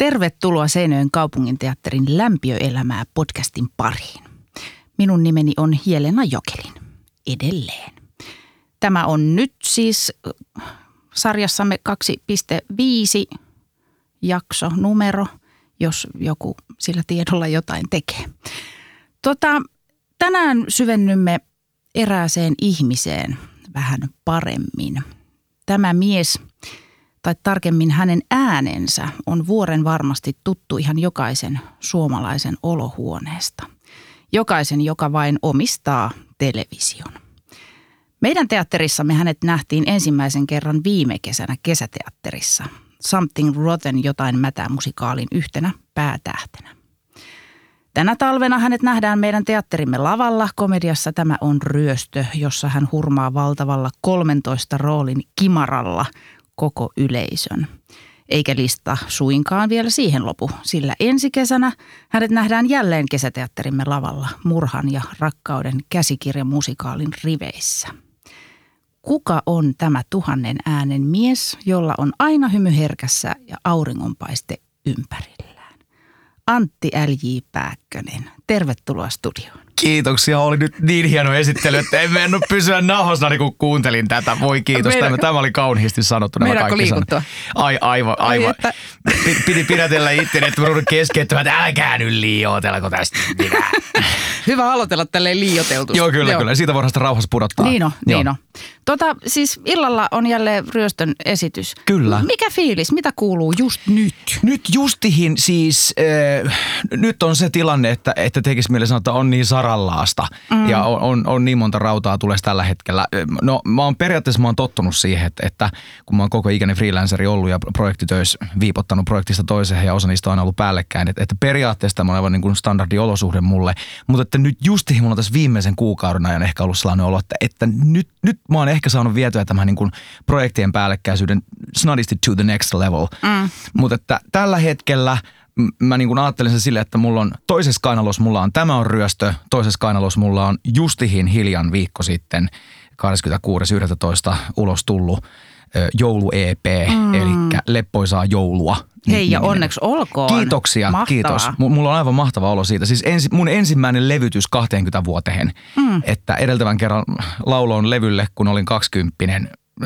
Tervetuloa Seinöön kaupungin teatterin Lämpiöelämää podcastin pariin. Minun nimeni on Helena Jokelin. Edelleen. Tämä on nyt siis äh, sarjassamme 2.5 jakso numero, jos joku sillä tiedolla jotain tekee. Tota, tänään syvennymme erääseen ihmiseen vähän paremmin. Tämä mies – tai tarkemmin hänen äänensä on vuoren varmasti tuttu ihan jokaisen suomalaisen olohuoneesta. Jokaisen, joka vain omistaa television. Meidän teatterissamme hänet nähtiin ensimmäisen kerran viime kesänä kesäteatterissa. Something Rotten jotain mätää musikaalin yhtenä päätähtenä. Tänä talvena hänet nähdään meidän teatterimme lavalla. Komediassa tämä on ryöstö, jossa hän hurmaa valtavalla 13 roolin kimaralla koko yleisön. Eikä lista suinkaan vielä siihen lopu, sillä ensi kesänä hänet nähdään jälleen kesäteatterimme lavalla murhan ja rakkauden käsikirjamusikaalin riveissä. Kuka on tämä tuhannen äänen mies, jolla on aina hymy herkässä ja auringonpaiste ympärillään? Antti L.J. Pääkkönen, tervetuloa studioon. Kiitoksia, oli nyt niin hieno esittely, että en mennyt pysyä nahossani, kun kuuntelin tätä. Voi kiitos, tämä, tämä oli kauniisti sanottu. Meidänkö liikuttua? Ai, aivan, aivan. Ai, että... Piti pidätellä itse, että minun keskeyttämään, että älkää nyt liioitelko tästä. Hyvä aloitella tälleen liioteltu. Joo, kyllä, Joo. kyllä. Siitä voidaan sitä rauhassa pudottaa. Niin on, niin on. Tota, siis illalla on jälleen ryöstön esitys. Kyllä. Mikä fiilis? Mitä kuuluu just nyt? Nyt justihin siis, äh, nyt on se tilanne, että, että tekisi mieli sanoa, että on niin sarallaasta. Mm. Ja on, on, on, niin monta rautaa tulee tällä hetkellä. No mä oon periaatteessa mä oon tottunut siihen, että, että kun mä oon koko ikäinen freelanceri ollut ja projektitöissä viipottanut projektista toiseen ja osa niistä on aina ollut päällekkäin. Että, että periaatteessa tämä on aivan niin kuin standardi olosuhde mulle. Mutta että nyt justihin mulla on tässä viimeisen kuukauden ajan ehkä ollut sellainen olo, että, että nyt, nyt mä oon ehkä saanut vietyä tämän niin kuin projektien päällekkäisyyden snadisti to the next level. Mm. Mutta että tällä hetkellä mä niin kuin ajattelin sen silleen, että mulla on toisessa kainalossa mulla on Tämä on ryöstö, toisessa kainalossa mulla on justihin hiljan viikko sitten 26.11. ulos tullut joulu-EP, mm. eli leppoisaa joulua. Hei ja onneksi olkoon. Kiitoksia, Mahtavaa. kiitos. Mulla on aivan mahtava olo siitä. Siis ensi, mun ensimmäinen levytys 20 vuoteen. Mm. Että edeltävän kerran lauloin levylle, kun olin 20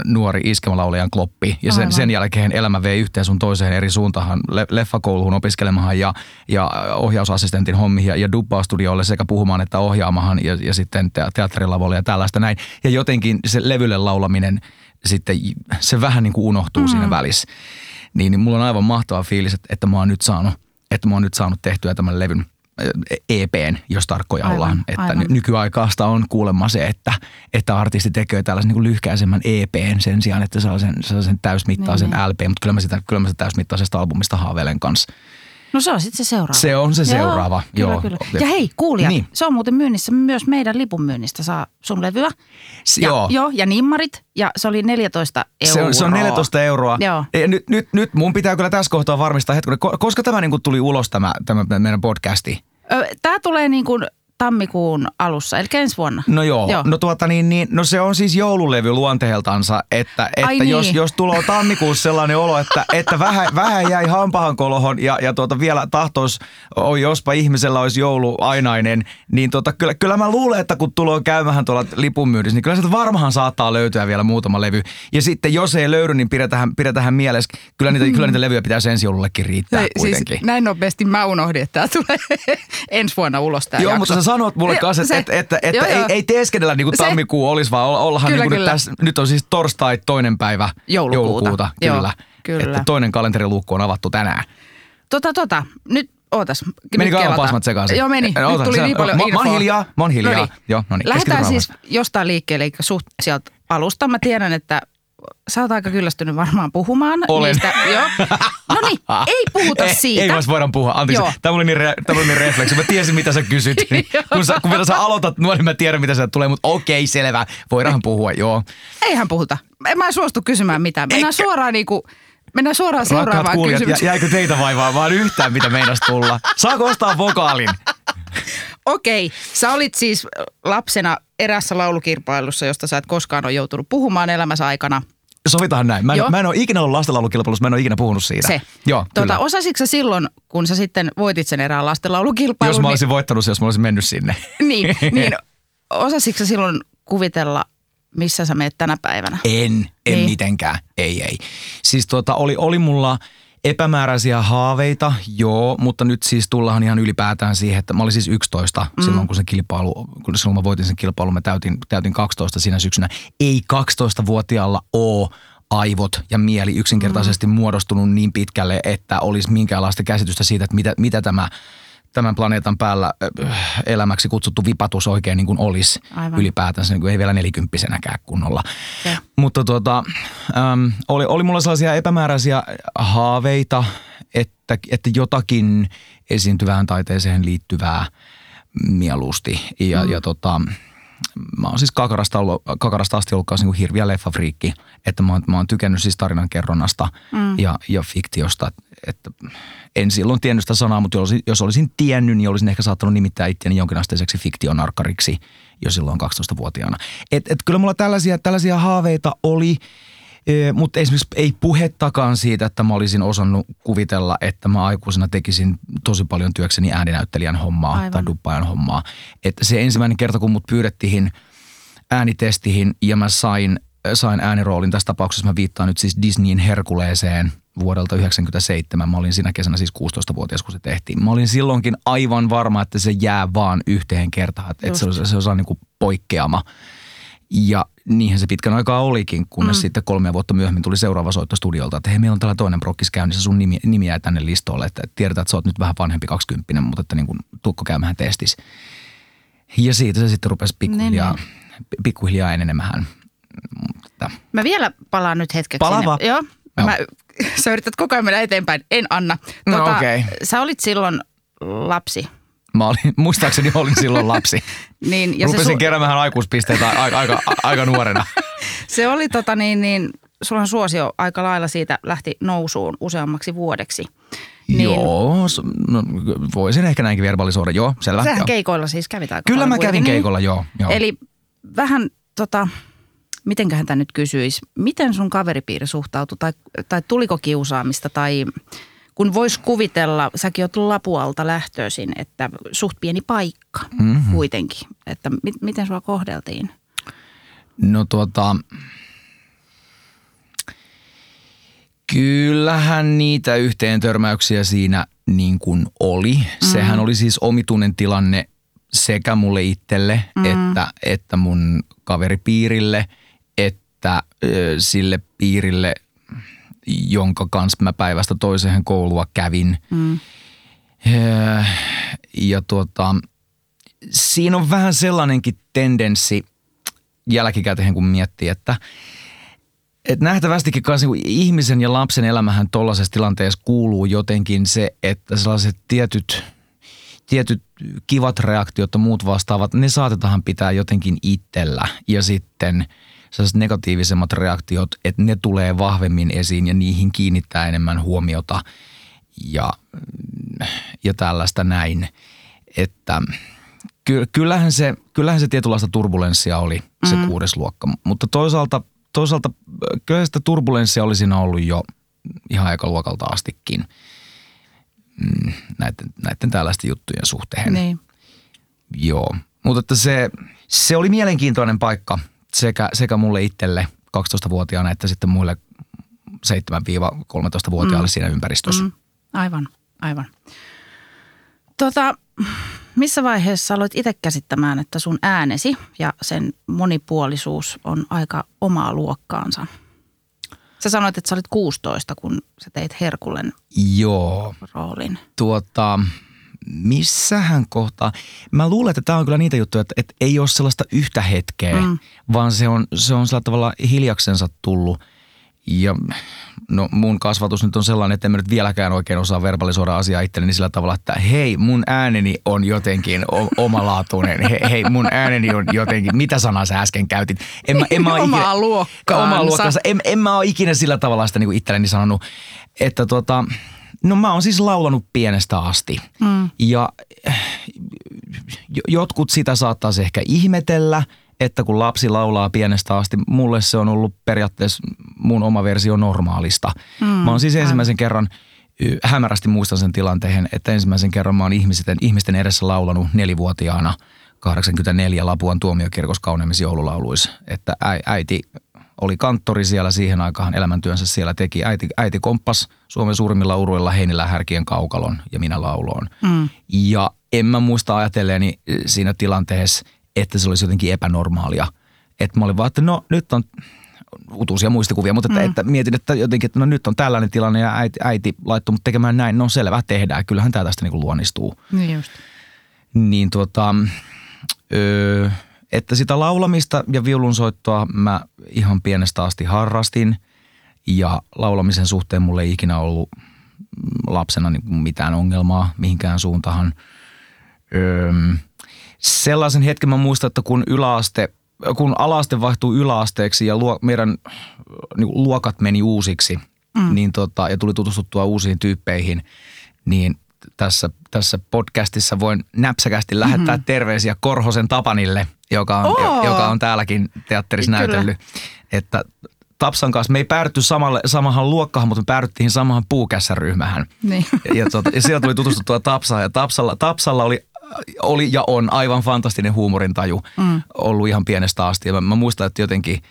nuori iskemälaulajan kloppi. Ja sen, sen jälkeen elämä vei yhteen sun toiseen eri suuntaan le, leffakouluun opiskelemaan ja, ja ohjausassistentin hommiin ja, ja dubbaustudioille sekä puhumaan että ohjaamahan ja, ja sitten teatterilavoille ja tällaista näin. Ja jotenkin se levylle laulaminen sitten, se vähän niin kuin unohtuu mm. siinä välissä niin, niin mulla on aivan mahtava fiilis, että, että mä oon nyt saanut, että mä oon nyt saanut tehtyä tämän levyn EPn, jos tarkkoja aivan, ollaan. Että aivan. nykyaikaasta on kuulemma se, että, että artisti tekee tällaisen niin lyhkäisemmän EPn sen sijaan, että saa sen, saa sen täysmittaisen niin, LP, mutta kyllä mä sitä, kyllä mä sitä täysmittaisesta albumista haaveilen kanssa. No se on sitten se seuraava. Se on se joo, seuraava, kyllä, joo. Kyllä. Ja hei, kuulijat, niin. se on muuten myynnissä myös meidän lipun myynnistä saa sun levyä. S- ja, joo. joo. ja nimmarit, ja se oli 14 euroa. Se on, se on 14 euroa. Joo. Ja nyt, nyt, nyt mun pitää kyllä tässä kohtaa varmistaa hetken, koska tämä niin kuin tuli ulos tämä, tämä meidän podcasti? Tämä tulee niin kuin tammikuun alussa, eli ensi vuonna. No joo, joo. no tuota niin, niin, no se on siis joululevy luonteeltansa, että, että niin. jos, jos tulee tammikuussa sellainen olo, että, että vähän, vähän jäi hampahan kolohon ja, ja tuota vielä tahtois, oi jospa ihmisellä olisi joulu ainainen, niin tuota, kyllä, kyllä mä luulen, että kun tulee käymään tuolla lipunmyynnissä, niin kyllä se varmaan saattaa löytyä vielä muutama levy. Ja sitten jos ei löydy, niin pidetään, pidetään mielessä, kyllä niitä, mm. kyllä niitä levyjä pitäisi ensi joulullekin riittää Ei, siis kuitenkin. Siis näin nopeasti mä unohdin, että tämä tulee ensi vuonna ulos tämä Joo, jakso. mutta sanot mulle kanssa, että, että, että, että ei, ei teeskennellä niin kuin tammikuu olisi, vaan ollahan kyllä, niin kuin kyllä. Nyt, tässä, nyt on siis torstai toinen päivä joulukuuta. joulukuuta kyllä. Joo, kyllä. Että toinen kalenteriluukku on avattu tänään. Tota, tota, nyt ootas. Meni kauan pasmat sekaisin. Joo, meni. Nyt tuli niin paljon infoa. Mä oon hiljaa, mä oon hiljaa. Joo, no niin. Lähdetään siis jostain liikkeelle, eli suht sieltä alusta. Mä tiedän, että sä oot aika kyllästynyt varmaan puhumaan. Olen. Niistä, joo. No niin, ei puhuta ei, siitä. Ei vois voidaan puhua. Anteeksi, joo. tämä oli, niin re, tämä oli niin refleksi. Mä tiesin, mitä sä kysyt. kun, sä, kun vielä sä aloitat nuori, niin mä tiedän, mitä sä tulee. Mutta okei, selvä. Voidaan puhua, joo. Eihän puhuta. En mä suostu kysymään mitään. Mennään Eikä. suoraan niinku... Mennään suoraan seuraavaan kuulijat, kysymykseen. jäikö teitä vaivaa vaan yhtään, mitä meinas tulla? Saako ostaa vokaalin? Okei, okay. sä olit siis lapsena erässä laulukirpailussa, josta sä et koskaan ole joutunut puhumaan elämässä aikana – Sovitaan näin. Mä en, Joo. mä en ole ikinä ollut lastenlaulukilpailussa, mä en ole ikinä puhunut siitä. Se. Joo, Tuota, kyllä. osasitko sä silloin, kun sä sitten voitit sen erään lastenlaulukilpailun? Jos mä niin- olisin voittanut sen, jos mä olisin mennyt sinne. niin, niin osasitko sä silloin kuvitella, missä sä meet tänä päivänä? En, en Niin. niin. mitenkään. Ei, ei. Siis tota, oli, oli mulla epämääräisiä haaveita, joo, mutta nyt siis tullaan ihan ylipäätään siihen, että mä olin siis 11 mm. silloin, kun se kilpailu, kun silloin mä voitin sen kilpailun, mä täytin, täytin 12 siinä syksynä. Ei 12-vuotiaalla oo aivot ja mieli yksinkertaisesti mm. muodostunut niin pitkälle, että olisi minkäänlaista käsitystä siitä, että mitä, mitä tämä tämän planeetan päällä elämäksi kutsuttu vipatus oikein niin kuin olisi Aivan. ylipäätänsä, niin kuin ei vielä nelikymppisenäkään kunnolla. Se. Mutta tuota, äm, oli, oli mulla sellaisia epämääräisiä haaveita, että, että jotakin esiintyvään taiteeseen liittyvää mieluusti. Ja, mm. ja tota, mä oon siis kakarasta, ollut, kakarasta asti ollut niin kuin hirviä leffafriikki, että mä oon, mä oon tykännyt siis tarinan kerronnasta mm. ja, ja fiktiosta. Että en silloin tiennyt sitä sanaa, mutta jos, jos olisin tiennyt, niin olisin ehkä saattanut nimittää itseäni jonkinasteiseksi fiktionarkkariksi jo silloin 12-vuotiaana. Et, et kyllä mulla tällaisia, tällaisia haaveita oli, Ee, mutta esimerkiksi ei puhettakaan siitä, että mä olisin osannut kuvitella, että mä aikuisena tekisin tosi paljon työkseni ääninäyttelijän hommaa Aivan. Tai duppaajan hommaa. Että se ensimmäinen kerta, kun mut pyydettiin äänitestihin ja mä sain, sain ääniroolin, tässä tapauksessa mä viittaan nyt siis Disneyin Herkuleeseen vuodelta 1997. Mä olin siinä kesänä siis 16-vuotias, kun se tehtiin. Mä olin silloinkin aivan varma, että se jää vaan yhteen kertaan, että, se on, se on niin kuin poikkeama. Ja niinhän se pitkän aikaa olikin, kunnes mm. sitten kolme vuotta myöhemmin tuli seuraava soitto studiolta, että hei, meillä on tällä toinen prokkis käynnissä, sun nimi, nimi jää tänne listolle, että tiedetään, että sä oot nyt vähän vanhempi 20 mutta että niin kuin, tukko käymään testis. Ja siitä se sitten rupesi pikkuhiljaa, pikkuhiljaa enenemään. Mutta, Mä vielä palaan nyt hetkeksi. Palaa sinne. Joo. Joo. Mä, sä yrität koko ajan mennä eteenpäin. En anna. Tota, No okei. Sä olit silloin lapsi. Mä olin, muistaakseni olin silloin lapsi. Niin, Ja Rupesin su- keräämään aikuispisteitä aika, aika, aika nuorena. se oli tota niin, niin sulla suosio aika lailla siitä lähti nousuun useammaksi vuodeksi. Niin, Joo, no, voisin ehkä näinkin verbalisoida. Joo, selvä. Sähän joo. keikoilla siis kävit aika Kyllä mä kävin kuitenkin. keikolla, joo. joo. Eli vähän tota, mitenköhän tämä nyt kysyisi, miten sun kaveripiiri suhtautui tai, tai tuliko kiusaamista tai kun vois kuvitella, säkin oot Lapualta lähtöisin, että suht pieni paikka Mhm. mm-hmm. kuitenkin, että mi- miten sua kohdeltiin? No tuota, kyllähän niitä yhteen törmäyksiä siinä niin kuin oli. Mm. Sehän oli siis omituinen tilanne sekä mulle itselle, mm. että, että mun kaveripiirille, että ö, sille piirille, jonka kanssa mä päivästä toiseen koulua kävin. Mm. Ja tuota, siinä on vähän sellainenkin tendenssi jälkikäteen, kun miettii, että et nähtävästikin kanssa niin ihmisen ja lapsen elämähän tuollaisessa tilanteessa kuuluu jotenkin se, että sellaiset tietyt, tietyt kivat reaktiot ja muut vastaavat, ne saatetaan pitää jotenkin itsellä. Ja sitten sellaiset negatiivisemmat reaktiot, että ne tulee vahvemmin esiin ja niihin kiinnittää enemmän huomiota ja, ja tällaista näin. Että ky- kyllähän se, kyllähän se tietynlaista turbulenssia oli se mm. kuudes luokka, mutta toisaalta, toisaalta äh, kyllä sitä turbulenssia oli siinä ollut jo ihan aika luokalta astikin mm, näiden, näiden tällaisten juttujen suhteen. Niin. Joo, mutta että se, se oli mielenkiintoinen paikka sekä, sekä mulle itselle 12-vuotiaana että sitten muille 7-13-vuotiaille mm. siinä ympäristössä. Mm. Aivan, aivan. Tota, missä vaiheessa aloit itse käsittämään, että sun äänesi ja sen monipuolisuus on aika omaa luokkaansa? Sä sanoit, että sä olit 16, kun sä teit Herkulen Joo, roolin. tuota, missähän kohtaa? Mä luulen, että tämä on kyllä niitä juttuja, että, että ei ole sellaista yhtä hetkeä, Mm. vaan se on, se on sillä tavalla hiljaksensa tullut. Ja no mun kasvatus nyt on sellainen, että en mä nyt vieläkään oikein osaa verbalisoida asiaa itselleni sillä tavalla, että hei, mun ääneni on jotenkin o- omalaatuinen. He, hei, mun ääneni on jotenkin, mitä sanaa sä äsken käytit? En mä, en mä Omaa ikinä- luokkaansa. Omaa luokkaansa. En, en mä ole ikinä sillä tavalla sitä niin kuin itselleni sanonut, että tota, no mä oon siis laulanut pienestä asti. Mm. Ja jo- jotkut sitä saattaisi ehkä ihmetellä, että kun lapsi laulaa pienestä asti, mulle se on ollut periaatteessa mun oma versio normaalista. Mm, mä oon siis ensimmäisen kerran, hämärästi muistan sen tilanteen, että ensimmäisen kerran mä oon ihmisten, ihmisten edessä laulanut nelivuotiaana 84 Lapuan tuomiokirkos kauneimmissa joululauluissa. Että äiti oli kanttori siellä siihen aikaan, elämäntyönsä siellä teki. Äiti, äiti komppas Suomen suurimmilla uruilla Heinilä Härkien kaukalon ja minä lauloon. Mm. Ja en mä muista ajatelleeni siinä tilanteessa, että se olisi jotenkin epänormaalia. Että mä olin vaan, että no nyt on utuisia muistikuvia, mutta että, mm. että mietin, että jotenkin, että no nyt on tällainen tilanne ja äiti, äiti laittoi mut tekemään näin. No selvä, tehdään. Kyllähän tämä tästä niin luonnistuu. Niin just. Niin tuota, öö, että sitä laulamista ja viulunsoittoa mä ihan pienestä asti harrastin ja laulamisen suhteen mulle ei ikinä ollut lapsena niin mitään ongelmaa mihinkään suuntaan. Öö, sellaisen hetken mä muistan, että kun yläaste, kun alaste vaihtuu yläasteeksi ja luo, meidän niin luokat meni uusiksi mm. niin tota, ja tuli tutustuttua uusiin tyyppeihin, niin tässä, tässä podcastissa voin näpsäkästi lähettää mm-hmm. terveisiä Korhosen Tapanille, joka on, oh. joka on täälläkin teatterissa Kyllä. näytellyt. Että Tapsan kanssa me ei päädytty samalle, samahan luokkaan, mutta me päädyttiin samahan puukässäryhmähän. Niin. Ja, tuota, ja siellä tuli tutustuttua Tapsaan ja Tapsalla, Tapsalla oli oli ja on aivan fantastinen huumorintaju mm. ollut ihan pienestä asti. Ja mä, mä muistan, että jotenkin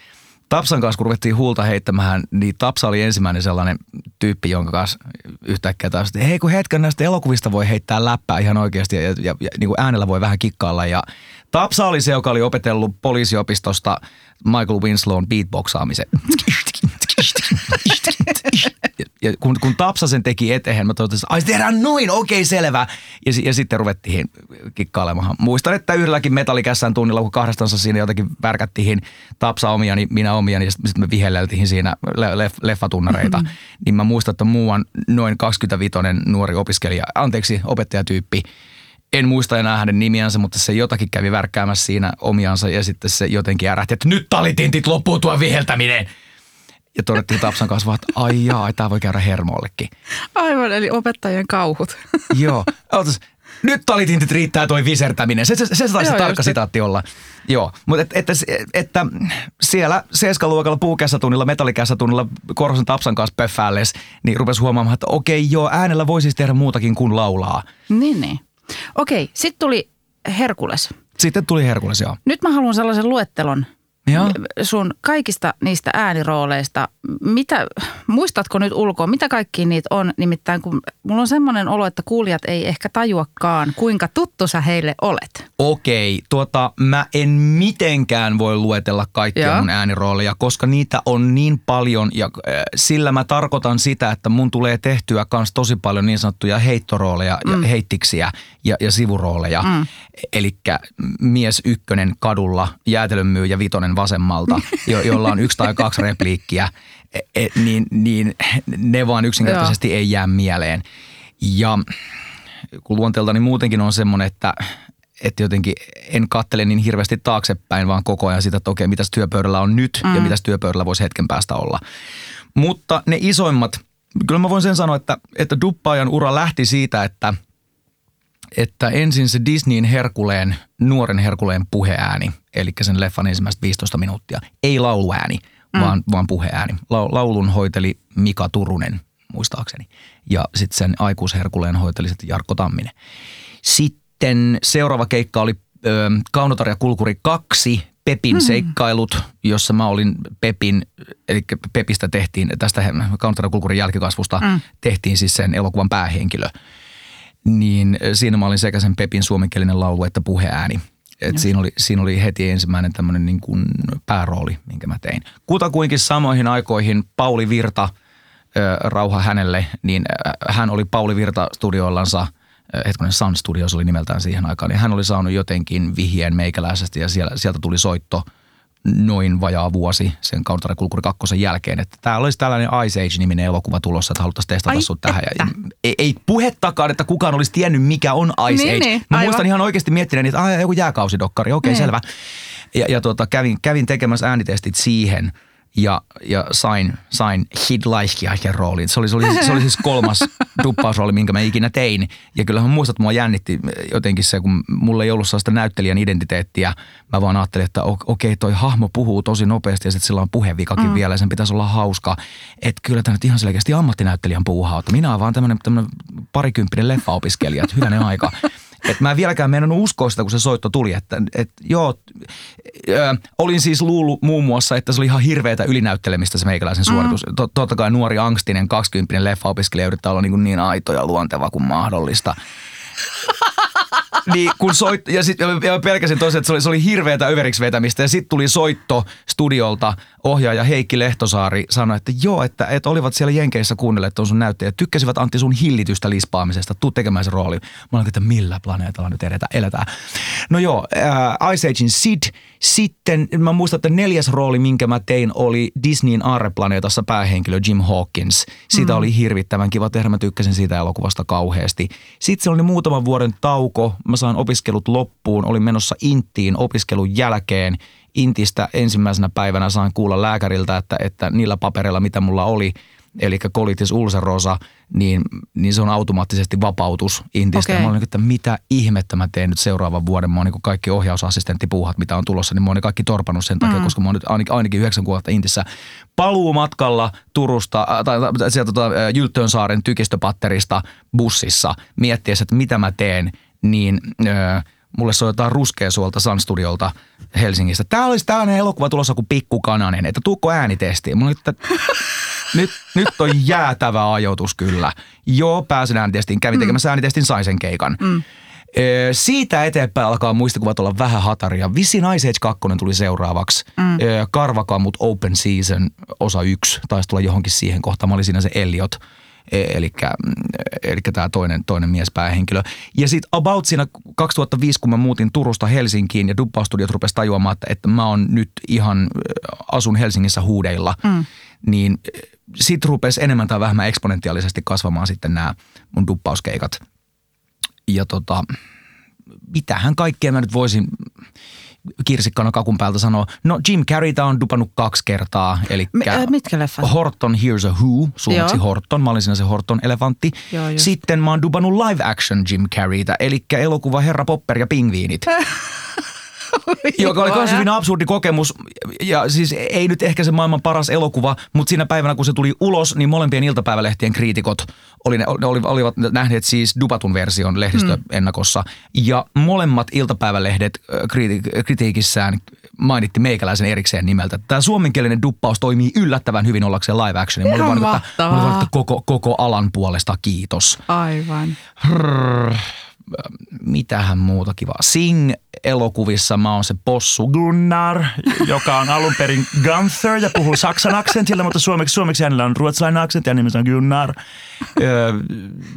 Tapsan kanssa, kun ruvettiin huulta heittämään, niin Tapsa oli ensimmäinen sellainen tyyppi, jonka kanssa yhtäkkiä taas, että hei kun hetken näistä elokuvista voi heittää läppää ihan oikeasti ja, ja, ja niin kuin äänellä voi vähän kikkailla. Ja Tapsa oli se, joka oli opetellut poliisiopistosta Michael Winslown beatboxaamisen. ja kun, kun Tapsa sen teki eteen, mä totesin, ai tehdään noin, okei okay, selvä. Ja, ja sitten ruvettiin kikkailemaan. Muistan, että yhdelläkin metallikässän tunnilla, kun kahdestansa siinä jotenkin värkättiin Tapsa omia, niin minä omia, niin sitten me vihelleltiin siinä leff, leffatunnareita. Mm-hmm. Niin mä muistan, että muuan noin 25 nuori opiskelija, anteeksi, opettajatyyppi, en muista enää hänen nimiänsä, mutta se jotakin kävi värkkäämässä siinä omiansa ja sitten se jotenkin ärähti, että nyt talitintit loppuu tuo viheltäminen. Ja todettiin Tapsan kanssa vaan, että ai jaa, tämä voi käydä hermollekin. Aivan, eli opettajien kauhut. Joo. Ootas, nyt talitintit riittää toi visertäminen. Se, se, se, se taisi Joo, tarkka sitaatti olla. Joo, mutta et, että, että siellä seiskaluokalla puukässätunnilla, metallikässätunnilla Korhosen Tapsan kanssa pöffäälles, niin rupesi huomaamaan, että okei joo, äänellä voi siis tehdä muutakin kuin laulaa. Niin, niin. Okei, sitten tuli Herkules. Sitten tuli Herkules, joo. Nyt mä haluan sellaisen luettelon, Joo. sun kaikista niistä äänirooleista, mitä, muistatko nyt ulkoa, mitä kaikki niitä on? Nimittäin kun mulla on semmoinen olo, että kuulijat ei ehkä tajuakaan, kuinka tuttu sä heille olet. Okei, tuota mä en mitenkään voi luetella kaikkia Joo. mun äänirooleja, koska niitä on niin paljon ja äh, sillä mä tarkoitan sitä, että mun tulee tehtyä kans tosi paljon niin sanottuja heittorooleja mm. ja heittiksiä ja, ja sivurooleja. Mm. Eli mies ykkönen kadulla, jäätelönmyyjä vitonen vasemmalta, jo, jolla on yksi tai kaksi repliikkiä, e, e, niin, niin ne vaan yksinkertaisesti Joo. ei jää mieleen. Ja kun luonteeltani muutenkin on semmoinen, että, että jotenkin en kattele niin hirveästi taaksepäin, vaan koko ajan sitä, että okei, mitäs työpöydällä on nyt mm. ja mitäs työpöydällä voisi hetken päästä olla. Mutta ne isoimmat, kyllä mä voin sen sanoa, että, että duppaajan ura lähti siitä, että – että ensin se Disneyn Herkuleen, nuoren Herkuleen puheääni, eli sen leffan ensimmäistä 15 minuuttia, ei lauluääni, mm. vaan, vaan puheääni. Laulun hoiteli Mika Turunen, muistaakseni, ja sitten sen aikuisherkuleen hoiteli sitten Jarkko Tamminen. Sitten seuraava keikka oli ö, Kaunotarja Kulkuri 2, Pepin mm. seikkailut, jossa mä olin Pepin, eli Pepistä tehtiin, tästä Kaunotarja Kulkurin jälkikasvusta mm. tehtiin siis sen elokuvan päähenkilö – niin siinä mä olin sekä sen Pepin suomenkielinen laulu että puheääni. Et siinä, oli, siinä oli heti ensimmäinen tämmöinen niin kuin päärooli, minkä mä tein. Kutakuinkin samoihin aikoihin Pauli Virta, rauha hänelle, niin hän oli Pauli Virta studioillansa, hetkonen Sun Studios oli nimeltään siihen aikaan, niin hän oli saanut jotenkin vihjeen meikäläisestä ja siellä, sieltä tuli soitto – noin vajaa vuosi sen Kulkuri kakkosen jälkeen, että täällä olisi tällainen Ice Age-niminen elokuva tulossa, että haluttaisiin testata sut tähän. Ja ei, ei puhettakaan, että kukaan olisi tiennyt, mikä on Ice niin, Age. Niin, Mä aivan. muistan ihan oikeasti miettineeni, että joku jääkausidokkari, okei okay, niin. selvä. Ja, ja tuota, kävin, kävin tekemässä äänitestit siihen ja, ja sain, sain Hidlaiskiaisen roolin. Se oli, se, oli, se oli siis kolmas duppausrooli, minkä mä ikinä tein. Ja kyllähän muistat, että mua jännitti jotenkin se, kun mulla ei ollut sellaista näyttelijän identiteettiä. Mä vaan ajattelin, että okei, toi hahmo puhuu tosi nopeasti ja sitten sillä on puhevikakin mm. vielä ja sen pitäisi olla hauska. Että kyllä tämä nyt ihan selkeästi ammattinäyttelijän puuhaa. Että minä olen vaan tämmöinen parikymppinen leffaopiskelija, että hyvänen aika. Et mä en vieläkään mennyt uskoa sitä, kun se soitto tuli. Että, et, joo, ö, olin siis luullut muun muassa, että se oli ihan hirveätä ylinäyttelemistä se meikäläisen suoritus. Mm. Totta kai nuori angstinen 20 leffaopiskelija yrittää olla niin, niin aito ja luonteva kuin mahdollista niin kun soit, ja sitten ja pelkäsin tosiaan, että se oli, se oli hirveätä överiksi vetämistä ja sitten tuli soitto studiolta, ohjaaja Heikki Lehtosaari sanoi, että joo, että, että olivat siellä Jenkeissä kuunnelleet tuon sun näyttäjä, tykkäsivät Antti sun hillitystä lispaamisesta, tuu tekemään se rooli. Mä olin, että millä planeetalla nyt edetään, eletään. No joo, äh, Ice Agein Sid, sitten mä muistan, että neljäs rooli, minkä mä tein, oli Disneyn Aarreplaneetassa päähenkilö Jim Hawkins. Siitä mm. oli hirvittävän kiva tehdä, mä tykkäsin siitä elokuvasta kauheasti. Sitten se oli muutaman vuoden tauko, mä sain opiskelut loppuun, olin menossa Inttiin opiskelun jälkeen. Intistä ensimmäisenä päivänä sain kuulla lääkäriltä, että, että niillä papereilla, mitä mulla oli – eli colitis ulcerosa, niin, niin se on automaattisesti vapautus Intistä. Okay. mä olin, että mitä ihmettä mä teen nyt seuraavan vuoden. Mä oon niin kaikki ohjausassistenttipuuhat, mitä on tulossa, niin mä oon kaikki torpannut sen takia, mm. koska mä oon nyt ainakin, ainakin yhdeksän kuukautta Intissä paluumatkalla Turusta, äh, tai sieltä tota, Jyltönsaaren tykistöpatterista bussissa miettiessä, että mitä mä teen, niin äh, mulle soitetaan Ruskeasuolta Sun Studiolta Helsingistä. Tää olisi tällainen elokuva tulossa kuin Pikku Kananen, että tuukko äänitestiin? Mulla että nyt, nyt on jäätävä ajoitus kyllä. Joo, pääsin äänitestiin, kävin mm. tekemässä äänitestin, sain sen keikan. Mm. Siitä eteenpäin alkaa muistikuvat olla vähän hataria. Visin Ice Age 2 tuli seuraavaksi. Mm. Karvakamut Open Season osa 1 taisi tulla johonkin siihen kohtaan. Mä olin siinä se Elliot eli, eli tämä toinen, toinen miespäähenkilö. Ja sitten about siinä 2005, kun mä muutin Turusta Helsinkiin ja Dubbaustudiot rupesi tajuamaan, että, että mä oon nyt ihan, asun Helsingissä huudeilla, mm. niin sitten rupesi enemmän tai vähemmän eksponentiaalisesti kasvamaan sitten nämä mun duppauskeikat. Ja tota, mitähän kaikkea mä nyt voisin kirsikkana kakun päältä sanoo, no Jim Carreyta on dupannut kaksi kertaa. Eli äh, mitkä leffat? Horton Here's a Who, suomeksi Joo. Horton. Mä olin siinä se Horton elefantti. Joo, Sitten mä oon dupannut live action Jim Carreyta, eli elokuva Herra Popper ja pingviinit. joka oli myös hyvin absurdi kokemus. Ja siis ei nyt ehkä se maailman paras elokuva, mutta siinä päivänä kun se tuli ulos, niin molempien iltapäivälehtien kriitikot oli, ne, oli, olivat nähneet siis Dubatun version lehdistöennakossa. Mm. Ja molemmat iltapäivälehdet kriti- kritiikissään mainitti meikäläisen erikseen nimeltä. Tämä suomenkielinen duppaus toimii yllättävän hyvin ollakseen live action. Mä olin vaan, että, mä olin, että koko, koko alan puolesta kiitos. Aivan. Hrrr mitähän muuta kivaa. Sing-elokuvissa mä oon se possu Gunnar, joka on alun perin Gunther ja puhuu saksan aksentilla, mutta suomeksi, suomeksi hänellä on ruotsalainen aksentti ja nimensä on Gunnar.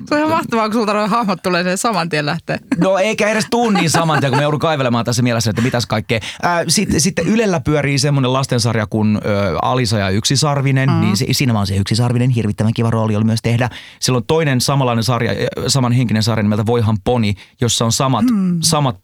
se on ihan mahtavaa, kun sulta noin hahmot tulee sen saman tien lähtee. No eikä edes tuu niin saman tien, kun me joudun kaivelemaan tässä mielessä, että mitäs kaikkea. Sitten, sitten Ylellä pyörii semmoinen lastensarja kuin Alisa ja Yksisarvinen, mm. niin siinä vaan se Yksisarvinen, hirvittävän kiva rooli oli myös tehdä. Silloin toinen samanlainen sarja, samanhenkinen sarja nimeltä Voihan Poni, jossa on samat, mm. samat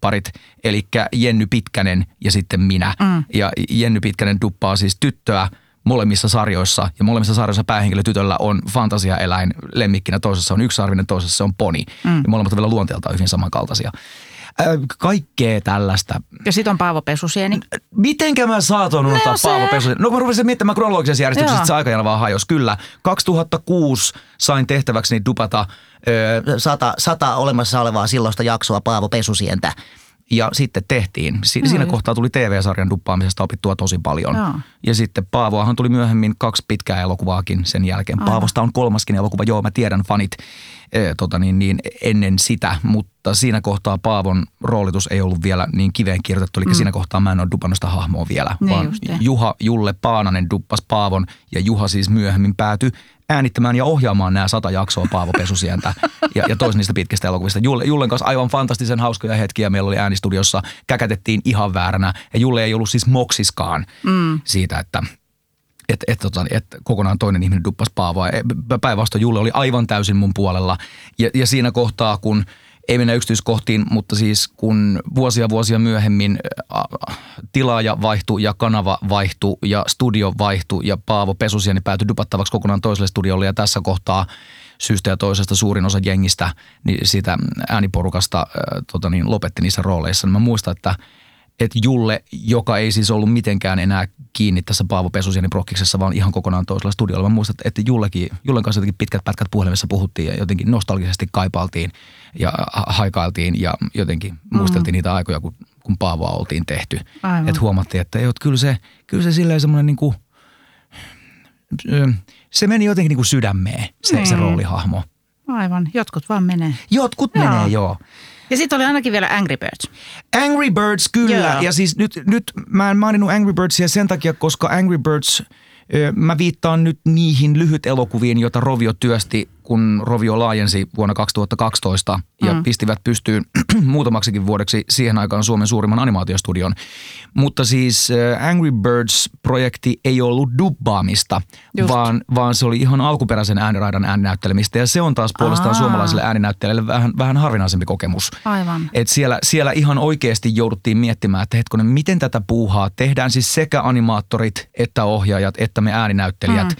päähenkilödupparit, eli Jenny Pitkänen ja sitten minä. Mm. Ja Jenny Pitkänen duppaa siis tyttöä molemmissa sarjoissa, ja molemmissa sarjoissa päähenkilö tytöllä on fantasiaeläin lemmikkinä, toisessa on yksisarvinen, toisessa se on poni. Mm. Ja molemmat on vielä luonteeltaan hyvin samankaltaisia. Kaikkea tällaista. Ja sitten on Paavo Pesusieni. Mitenkä mä saatoin unohtaa no Paavo Pesusieni? No mä rupesin miettimään kronologisessa järjestyksessä, että se aikajana vaan hajosi. Kyllä. 2006 sain tehtäväkseni dupata ö, sata, sata olemassa olevaa silloista jaksoa Paavo Pesusientä. Ja sitten tehtiin. Si- no, siinä kohtaa tuli TV-sarjan duppaamisesta opittua tosi paljon. Joo. Ja sitten Paavoahan tuli myöhemmin kaksi pitkää elokuvaakin sen jälkeen. Aivan. Paavosta on kolmaskin elokuva. Joo, mä tiedän fanit e, tota niin, niin, ennen sitä, mutta siinä kohtaa Paavon roolitus ei ollut vielä niin kiveen kirjoitettu. Eli mm. siinä kohtaa mä en ole dupannut sitä hahmoa vielä, niin vaan Juha Julle Paananen duppas Paavon ja Juha siis myöhemmin päätyi äänittämään ja ohjaamaan nämä sata jaksoa Paavo Pesusientä ja, ja toisen niistä pitkistä elokuvista. Julle, Jullen kanssa aivan fantastisen hauskoja hetkiä. Meillä oli äänistudiossa, käkätettiin ihan vääränä ja Julle ei ollut siis moksiskaan mm. siitä, että että et, tota, et kokonaan toinen ihminen duppas Paavoa. E, päinvastoin Julle oli aivan täysin mun puolella. Ja, ja siinä kohtaa, kun ei mennä yksityiskohtiin, mutta siis kun vuosia vuosia myöhemmin tilaaja vaihtui ja kanava vaihtui ja studio vaihtui ja Paavo Pesusieni päätyi dupattavaksi kokonaan toiselle studiolle ja tässä kohtaa syystä ja toisesta suurin osa jengistä niin siitä ääniporukasta tota niin, lopetti niissä rooleissa. Mä muistan, että että Julle, joka ei siis ollut mitenkään enää kiinni tässä Paavo Pesusieni prokkiksessa, vaan ihan kokonaan toisella studiolla. Mä muistan, että Jullekin, Jullen kanssa jotenkin pitkät pätkät puhelimessa puhuttiin ja jotenkin nostalgisesti kaipaltiin ja haikailtiin ja jotenkin mm. muisteltiin niitä aikoja, kun, kun Paavoa oltiin tehty. Että huomattiin, että ei, kyllä se, kyllä se silleen semmoinen niin kuin, se meni jotenkin niin kuin sydämeen, se, mm. se niin. roolihahmo. Aivan, jotkut vaan menee. Jotkut joo. menee, joo. Ja sitten oli ainakin vielä Angry Birds. Angry Birds, kyllä. Joo. Ja siis nyt, nyt mä en maininnut Angry Birdsia sen takia, koska Angry Birds, mä viittaan nyt niihin lyhyt elokuviin, joita Rovio työsti kun Rovio laajensi vuonna 2012 ja mm. pistivät pystyyn muutamaksikin vuodeksi siihen aikaan Suomen suurimman animaatiostudion. Mutta siis Angry Birds-projekti ei ollut dubbaamista, vaan, vaan se oli ihan alkuperäisen ääniraidan ääninäyttelemistä ja se on taas puolestaan Aa. suomalaiselle ääninäyttelijälle vähän, vähän harvinaisempi kokemus. Aivan. Et siellä, siellä ihan oikeasti jouduttiin miettimään, että hetkonen, miten tätä puuhaa tehdään siis sekä animaattorit että ohjaajat että me ääninäyttelijät. Mm.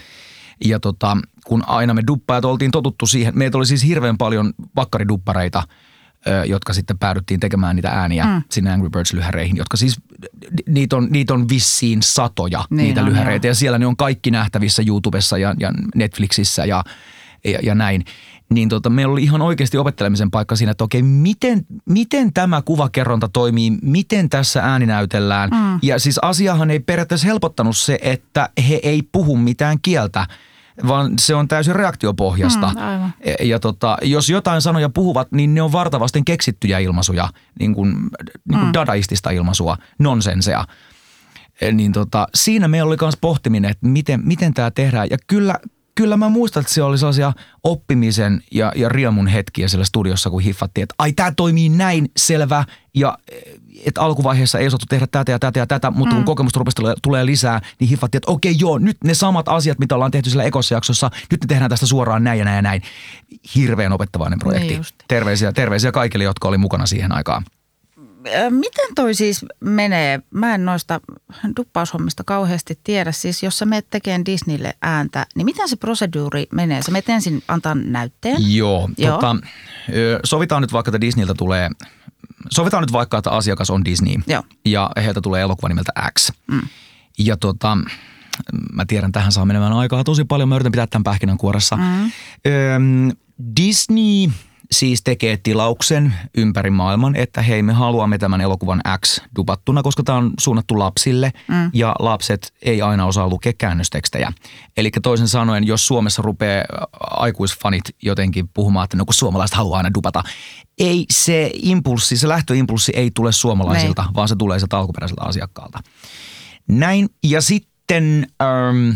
Ja tota, kun aina me duppaajat oltiin totuttu siihen, meitä oli siis hirveän paljon vakkariduppareita, jotka sitten päädyttiin tekemään niitä ääniä mm. sinne Angry Birds-lyhäreihin, jotka siis, niitä on, niitä on vissiin satoja niin niitä on, lyhäreitä. Joo. Ja siellä ne on kaikki nähtävissä YouTubessa ja, ja Netflixissä ja, ja, ja näin. Niin tota, meillä oli ihan oikeasti opettelemisen paikka siinä, että okei, miten, miten tämä kuvakerronta toimii, miten tässä ääni näytellään. Mm. Ja siis asiahan ei periaatteessa helpottanut se, että he ei puhu mitään kieltä – vaan se on täysin reaktiopohjasta. Mm, aivan. E, ja tota, jos jotain sanoja puhuvat, niin ne on vartavasti keksittyjä ilmaisuja, niin kuin, niin kuin mm. dadaistista ilmaisua, nonsensea. Niin tota, siinä meillä oli myös pohtiminen, että miten, miten tämä tehdään. Ja kyllä, kyllä mä muistan, että se oli sellaisia oppimisen ja, ja riemun hetkiä siellä studiossa, kun hiffattiin, että ai tämä toimii näin, selvä. Ja että alkuvaiheessa ei osattu tehdä tätä ja tätä ja tätä, mutta mm. kun kokemusta rupesi tulee lisää, niin hiffattiin, että okei joo, nyt ne samat asiat, mitä ollaan tehty sillä ekossa jaksossa, nyt ne tehdään tästä suoraan näin ja näin ja näin. Hirveän opettavainen projekti. Niin terveisiä, terveisiä kaikille, jotka oli mukana siihen aikaan. Miten toi siis menee? Mä en noista duppaushommista kauheasti tiedä. Siis jos sä menet tekemään Disneylle ääntä, niin miten se proseduuri menee? Sä menet ensin antaa näytteen? Joo. Joo. Tota, sovitaan nyt vaikka, että Disneyltä tulee sovitaan nyt vaikka, että asiakas on Disney Joo. ja heiltä tulee elokuva nimeltä X. Mm. Ja tota, mä tiedän, tähän saa menemään aikaa tosi paljon. Mä yritän pitää tämän pähkinän kuoressa. Mm. Öm, Disney siis tekee tilauksen ympäri maailman, että hei me haluamme tämän elokuvan X dubattuna, koska tämä on suunnattu lapsille mm. ja lapset ei aina osaa lukea käännöstekstejä. Eli toisin sanoen, jos Suomessa rupeaa aikuisfanit jotenkin puhumaan, että no kun suomalaiset haluaa aina dubata, ei se impulssi, se lähtöimpulssi ei tule suomalaisilta, Nein. vaan se tulee sieltä alkuperäiseltä asiakkaalta. Näin, ja sitten... Ähm,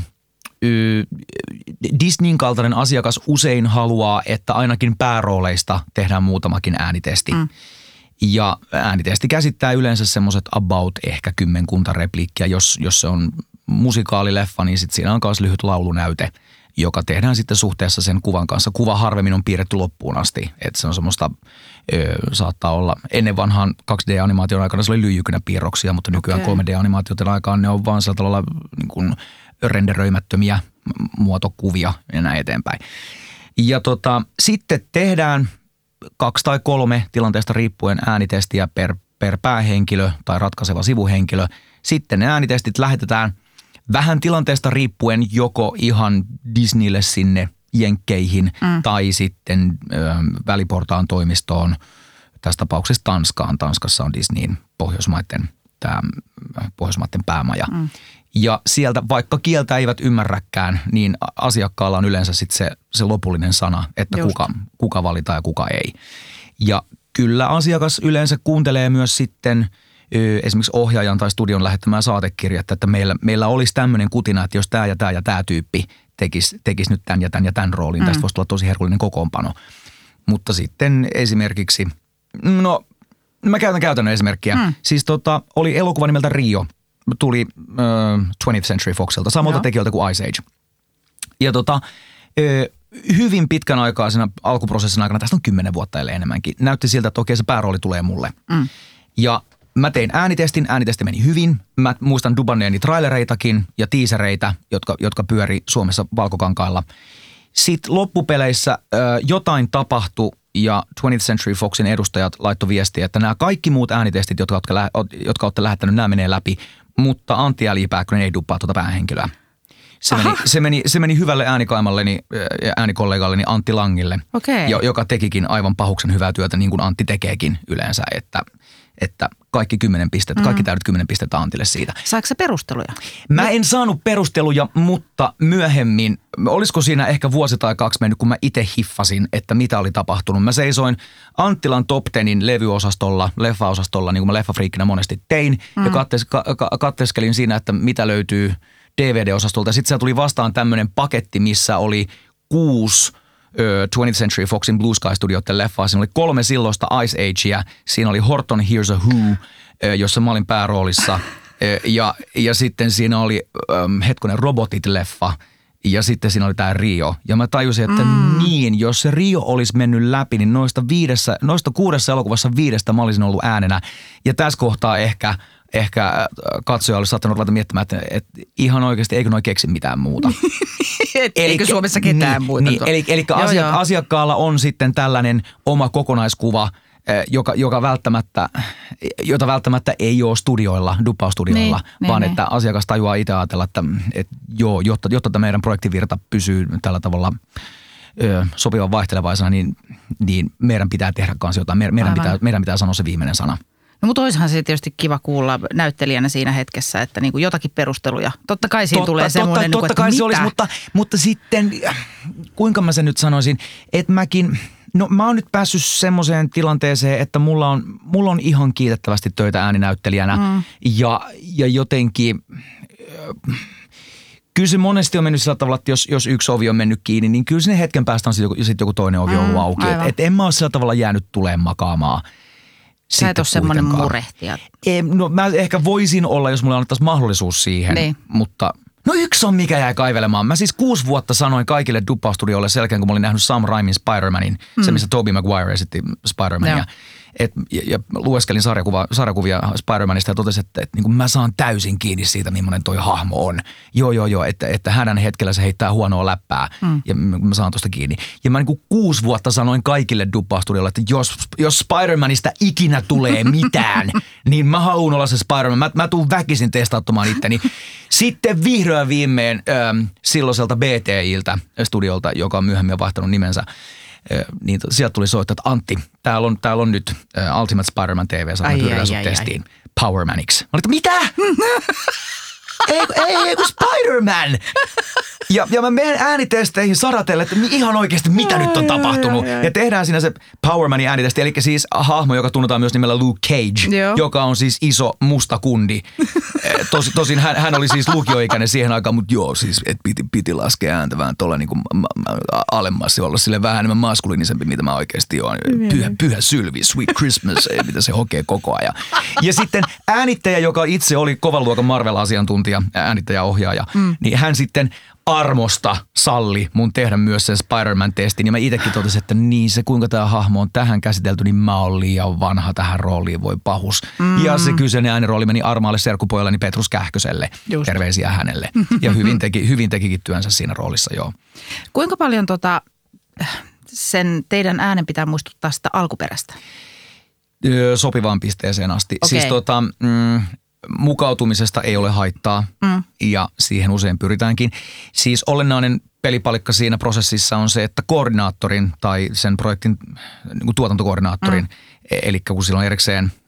Disneyn kaltainen asiakas usein haluaa, että ainakin päärooleista tehdään muutamakin äänitesti. Mm. Ja äänitesti käsittää yleensä semmoiset about ehkä kymmenkunta repliikkiä. Jos, jos se on musikaalileffa, niin sit siinä on myös lyhyt laulunäyte, joka tehdään sitten suhteessa sen kuvan kanssa. Kuva harvemmin on piirretty loppuun asti. Että se on semmoista, ö, saattaa olla, ennen vanhan 2D-animaation aikana se oli lyijykynä piirroksia, mutta nykyään okay. 3D-animaatioiden aikaan ne on vaan sillä tavalla niin kuin – renderöimättömiä muotokuvia ja näin eteenpäin. Ja tota, sitten tehdään kaksi tai kolme tilanteesta riippuen äänitestiä per, per päähenkilö tai ratkaiseva sivuhenkilö. Sitten ne äänitestit lähetetään vähän tilanteesta riippuen joko ihan Disneylle sinne Jenkkeihin mm. tai sitten ö, väliportaan toimistoon, tässä tapauksessa Tanskaan. Tanskassa on Disneyin Pohjoismaiden, tämä Pohjoismaiden päämaja. Mm. Ja sieltä, vaikka kieltä eivät ymmärräkään, niin asiakkaalla on yleensä sitten se, se lopullinen sana, että kuka, kuka valitaan ja kuka ei. Ja kyllä asiakas yleensä kuuntelee myös sitten esimerkiksi ohjaajan tai studion lähettämää saatekirjat, että meillä, meillä olisi tämmöinen kutina, että jos tämä ja tämä ja tämä tyyppi tekisi, tekisi nyt tämän ja tämän ja tämän roolin, mm. tästä voisi tulla tosi herkullinen kokoonpano. Mutta sitten esimerkiksi, no mä käytän käytännön esimerkkiä. Mm. Siis tota, oli elokuva nimeltä Rio – tuli uh, 20th Century Foxilta, samalta tekijöiltä kuin Ice Age. Ja tota, hyvin pitkän aikaa siinä alkuprosessin aikana, tästä on kymmenen vuotta ellei enemmänkin, näytti siltä, että okei se päärooli tulee mulle. Mm. Ja mä tein äänitestin, äänitesti meni hyvin. Mä muistan dubanneeni trailereitakin ja tiisereitä, jotka, jotka pyöri Suomessa valkokankailla. Sitten loppupeleissä äh, jotain tapahtui ja 20th Century Foxin edustajat laittoi viestiä, että nämä kaikki muut äänitestit, jotka, jotka, jotka olette lähettänyt, nämä menee läpi, mutta Antti Älipääkkönen ei duppaa tuota päähenkilöä. Se meni, se, meni, se meni hyvälle äänikaimalleni ja äänikollegalleni Antti Langille, okay. joka tekikin aivan pahuksen hyvää työtä niin kuin Antti tekeekin yleensä, että, että kaikki kymmenen pistettä, mm. kaikki täydet kymmenen pistettä Antille siitä. Saatko perusteluja? Mä en saanut perusteluja, mutta myöhemmin, olisiko siinä ehkä vuosi tai kaksi mennyt, kun mä itse hiffasin, että mitä oli tapahtunut. Mä seisoin Anttilan Top Tenin levyosastolla, leffaosastolla, niin kuin mä leffafriikkinä monesti tein, mm. ja kattes, ka, ka, katteskelin siinä, että mitä löytyy – DVD-osastolta. Sitten siellä tuli vastaan tämmöinen paketti, missä oli kuusi 20th Century Foxin Blue Sky Studioiden leffaa. Siinä oli kolme silloista Ice Agea. Siinä oli Horton Here's a Who, jossa mä olin pääroolissa. Ja, ja sitten siinä oli ähm, hetkonen Robotit-leffa. Ja sitten siinä oli tämä Rio. Ja mä tajusin, että mm. niin, jos se Rio olisi mennyt läpi, niin noista, viidessä, noista kuudessa elokuvassa viidestä mä olisin ollut äänenä. Ja tässä kohtaa ehkä – ehkä äh, katsoja olisi saattanut ruveta miettimään, että, että ihan oikeasti eikö noin keksi mitään muuta. eikö Suomessa ketään niin, muuta? Niin, eli eli joo, asia, joo. asiakkaalla on sitten tällainen oma kokonaiskuva, äh, joka, joka välttämättä, jota välttämättä ei ole studioilla, duppaustudioilla, niin, vaan niin, että niin. asiakas tajuaa itse ajatella, että, että joo, jotta, jotta tämä meidän projektivirta pysyy tällä tavalla ö, sopivan vaihtelevaisena, niin, niin meidän pitää tehdä kanssa jotain. Meidän, pitää, meidän pitää sanoa se viimeinen sana. No mutta olisihan se tietysti kiva kuulla näyttelijänä siinä hetkessä, että niin kuin jotakin perusteluja. Totta kai siinä totta, tulee totta, semmoinen, totta, niin totta kai mitä? se olisi, mutta, mutta sitten, kuinka mä sen nyt sanoisin, että mäkin, no mä oon nyt päässyt semmoiseen tilanteeseen, että mulla on, mulla on ihan kiitettävästi töitä ääninäyttelijänä mm. ja, ja jotenkin kyllä se monesti on mennyt sillä tavalla, että jos, jos yksi ovi on mennyt kiinni, niin kyllä sinne hetken päästä on sitten joku, sit joku toinen ovi mm, ollut auki. Et, et en mä ole sillä tavalla jäänyt tuleen makaamaan – Sä et ole semmoinen murehtija. Ei, no mä ehkä voisin olla, jos mulla annettaisiin mahdollisuus siihen, niin. mutta No yksi on mikä jäi kaivelemaan. Mä siis kuusi vuotta sanoin kaikille Duppa-studioille selkeän, kun mä olin nähnyt Sam Raimin Spider-Manin, mm. se missä Tobey Maguire esitti Spider-Mania. Joo et, ja, ja lueskelin sarjakuva, sarjakuvia Spider-Manista ja totesin, että, että niin kuin mä saan täysin kiinni siitä, millainen toi hahmo on. Joo, joo, joo, että, että hänen hetkellä se heittää huonoa läppää mm. ja mä saan tuosta kiinni. Ja mä niin kuin kuusi vuotta sanoin kaikille Duppa-studioille, että jos, jos Spider-Manista ikinä tulee mitään, niin mä haluan olla se Spider-Man. Mä, mä tuun väkisin testauttamaan itteni. Sitten vihdoin viimein ähm, silloiselta BTIltä studiolta, joka on myöhemmin vaihtanut nimensä, niin sieltä tuli soittaa, että Antti, täällä on, täällä on nyt Ultimate Spider-Man TV, sut testiin Powermaniksi. Mä olin, että mitä? ei, ei, ei, Spider-Man! Ja, ja mä menen äänitesteihin sadatelle, että ihan oikeasti mitä nyt on tapahtunut. Ja tehdään siinä se Powermanin äänitesti, eli siis hahmo, joka tunnetaan myös nimellä Luke Cage, Joo. joka on siis iso musta kundi. Eh, tos, tosin hän, hän oli siis lukioikäinen siihen aikaan, mutta joo, siis et piti, piti laskea ääntä vähän tuolla niin alemmas ja olla sille vähän enemmän maskuliinisempi, mitä mä oikeasti oon. Pyhä, pyhä sylvi, sweet Christmas, mitä se hokee koko ajan. Ja sitten äänittäjä, joka itse oli kovan luokan Marvel-asiantuntija, äänittäjä-ohjaaja, mm. niin hän sitten armosta salli mun tehdä myös sen Spider-Man-testin. Ja mä itsekin totesin, että niin se kuinka tämä hahmo on tähän käsitelty, niin mä oon liian vanha tähän rooliin, voi pahus. Mm. Ja se kyseinen äänirooli meni armaalle serkupojalleni Petrus Kähköselle. Just. Terveisiä hänelle. Ja hyvin, teki, hyvin tekikin työnsä siinä roolissa, joo. Kuinka paljon tota, sen teidän äänen pitää muistuttaa sitä alkuperäistä? Sopivaan pisteeseen asti. Okay. Siis tota, mm, mukautumisesta ei ole haittaa mm. ja siihen usein pyritäänkin. Siis olennainen pelipalikka siinä prosessissa on se, että koordinaattorin tai sen projektin niin tuotantokoordinaattorin, mm. E, eli kun sillä on erikseen –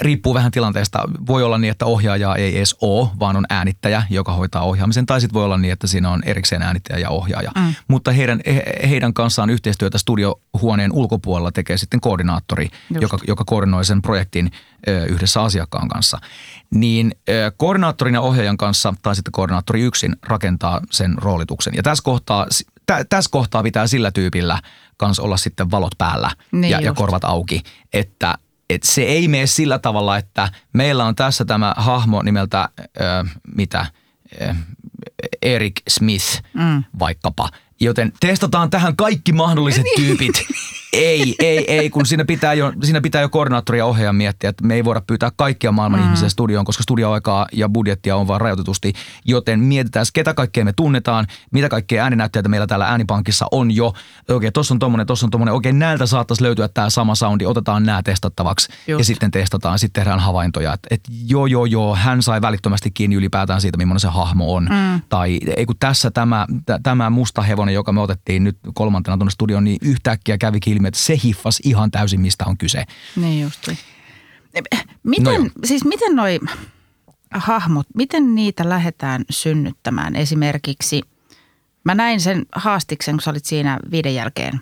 riippuu vähän tilanteesta. Voi olla niin, että ohjaaja ei edes ole, vaan on äänittäjä, joka hoitaa ohjaamisen. Tai sitten voi olla niin, että siinä on erikseen äänittäjä ja ohjaaja. Mm. Mutta heidän, he, heidän kanssaan yhteistyötä studiohuoneen ulkopuolella tekee sitten koordinaattori, joka, joka koordinoi sen projektin ö, yhdessä asiakkaan kanssa. Niin ö, koordinaattorin ja ohjaajan kanssa tai sitten koordinaattori yksin rakentaa sen roolituksen. Ja tässä kohtaa, tä, tässä kohtaa pitää sillä tyypillä kanssa olla sitten valot päällä niin ja, ja korvat auki, että – et se ei mene sillä tavalla, että meillä on tässä tämä hahmo nimeltä ö, mitä, ö, Eric Smith mm. vaikkapa. Joten testataan tähän kaikki mahdolliset Niin. tyypit. Ei, ei, ei, kun siinä pitää jo, siinä pitää jo koordinaattori ja ohjaaja miettiä, että me ei voida pyytää kaikkia maailman mm. ihmisiä studioon, koska studioaikaa ja budjettia on vaan rajoitetusti. Joten mietitään, ketä kaikkea me tunnetaan, mitä kaikkea ääninäyttäjätä meillä täällä äänipankissa on jo. Okei, tossa on tommonen, tossa on tommonen. Okei, näiltä saattaisi löytyä tämä sama soundi, otetaan nämä testattavaksi. Just. Ja sitten testataan, sitten tehdään havaintoja, että et, joo, joo, joo, hän sai välittömästi kiinni ylipäätään siitä, millainen se hahmo on. Mm. Tai ei kun tässä tämä, t- tämä musta hevonen, joka me otettiin nyt kolmantena tuonne studioon, niin yhtäkkiä kävi ilmi, että se hiffas ihan täysin, mistä on kyse. Niin justi. Miten, No siis miten noi hahmot, miten niitä lähdetään synnyttämään? Esimerkiksi, mä näin sen haastiksen, kun sä olit siinä viiden jälkeen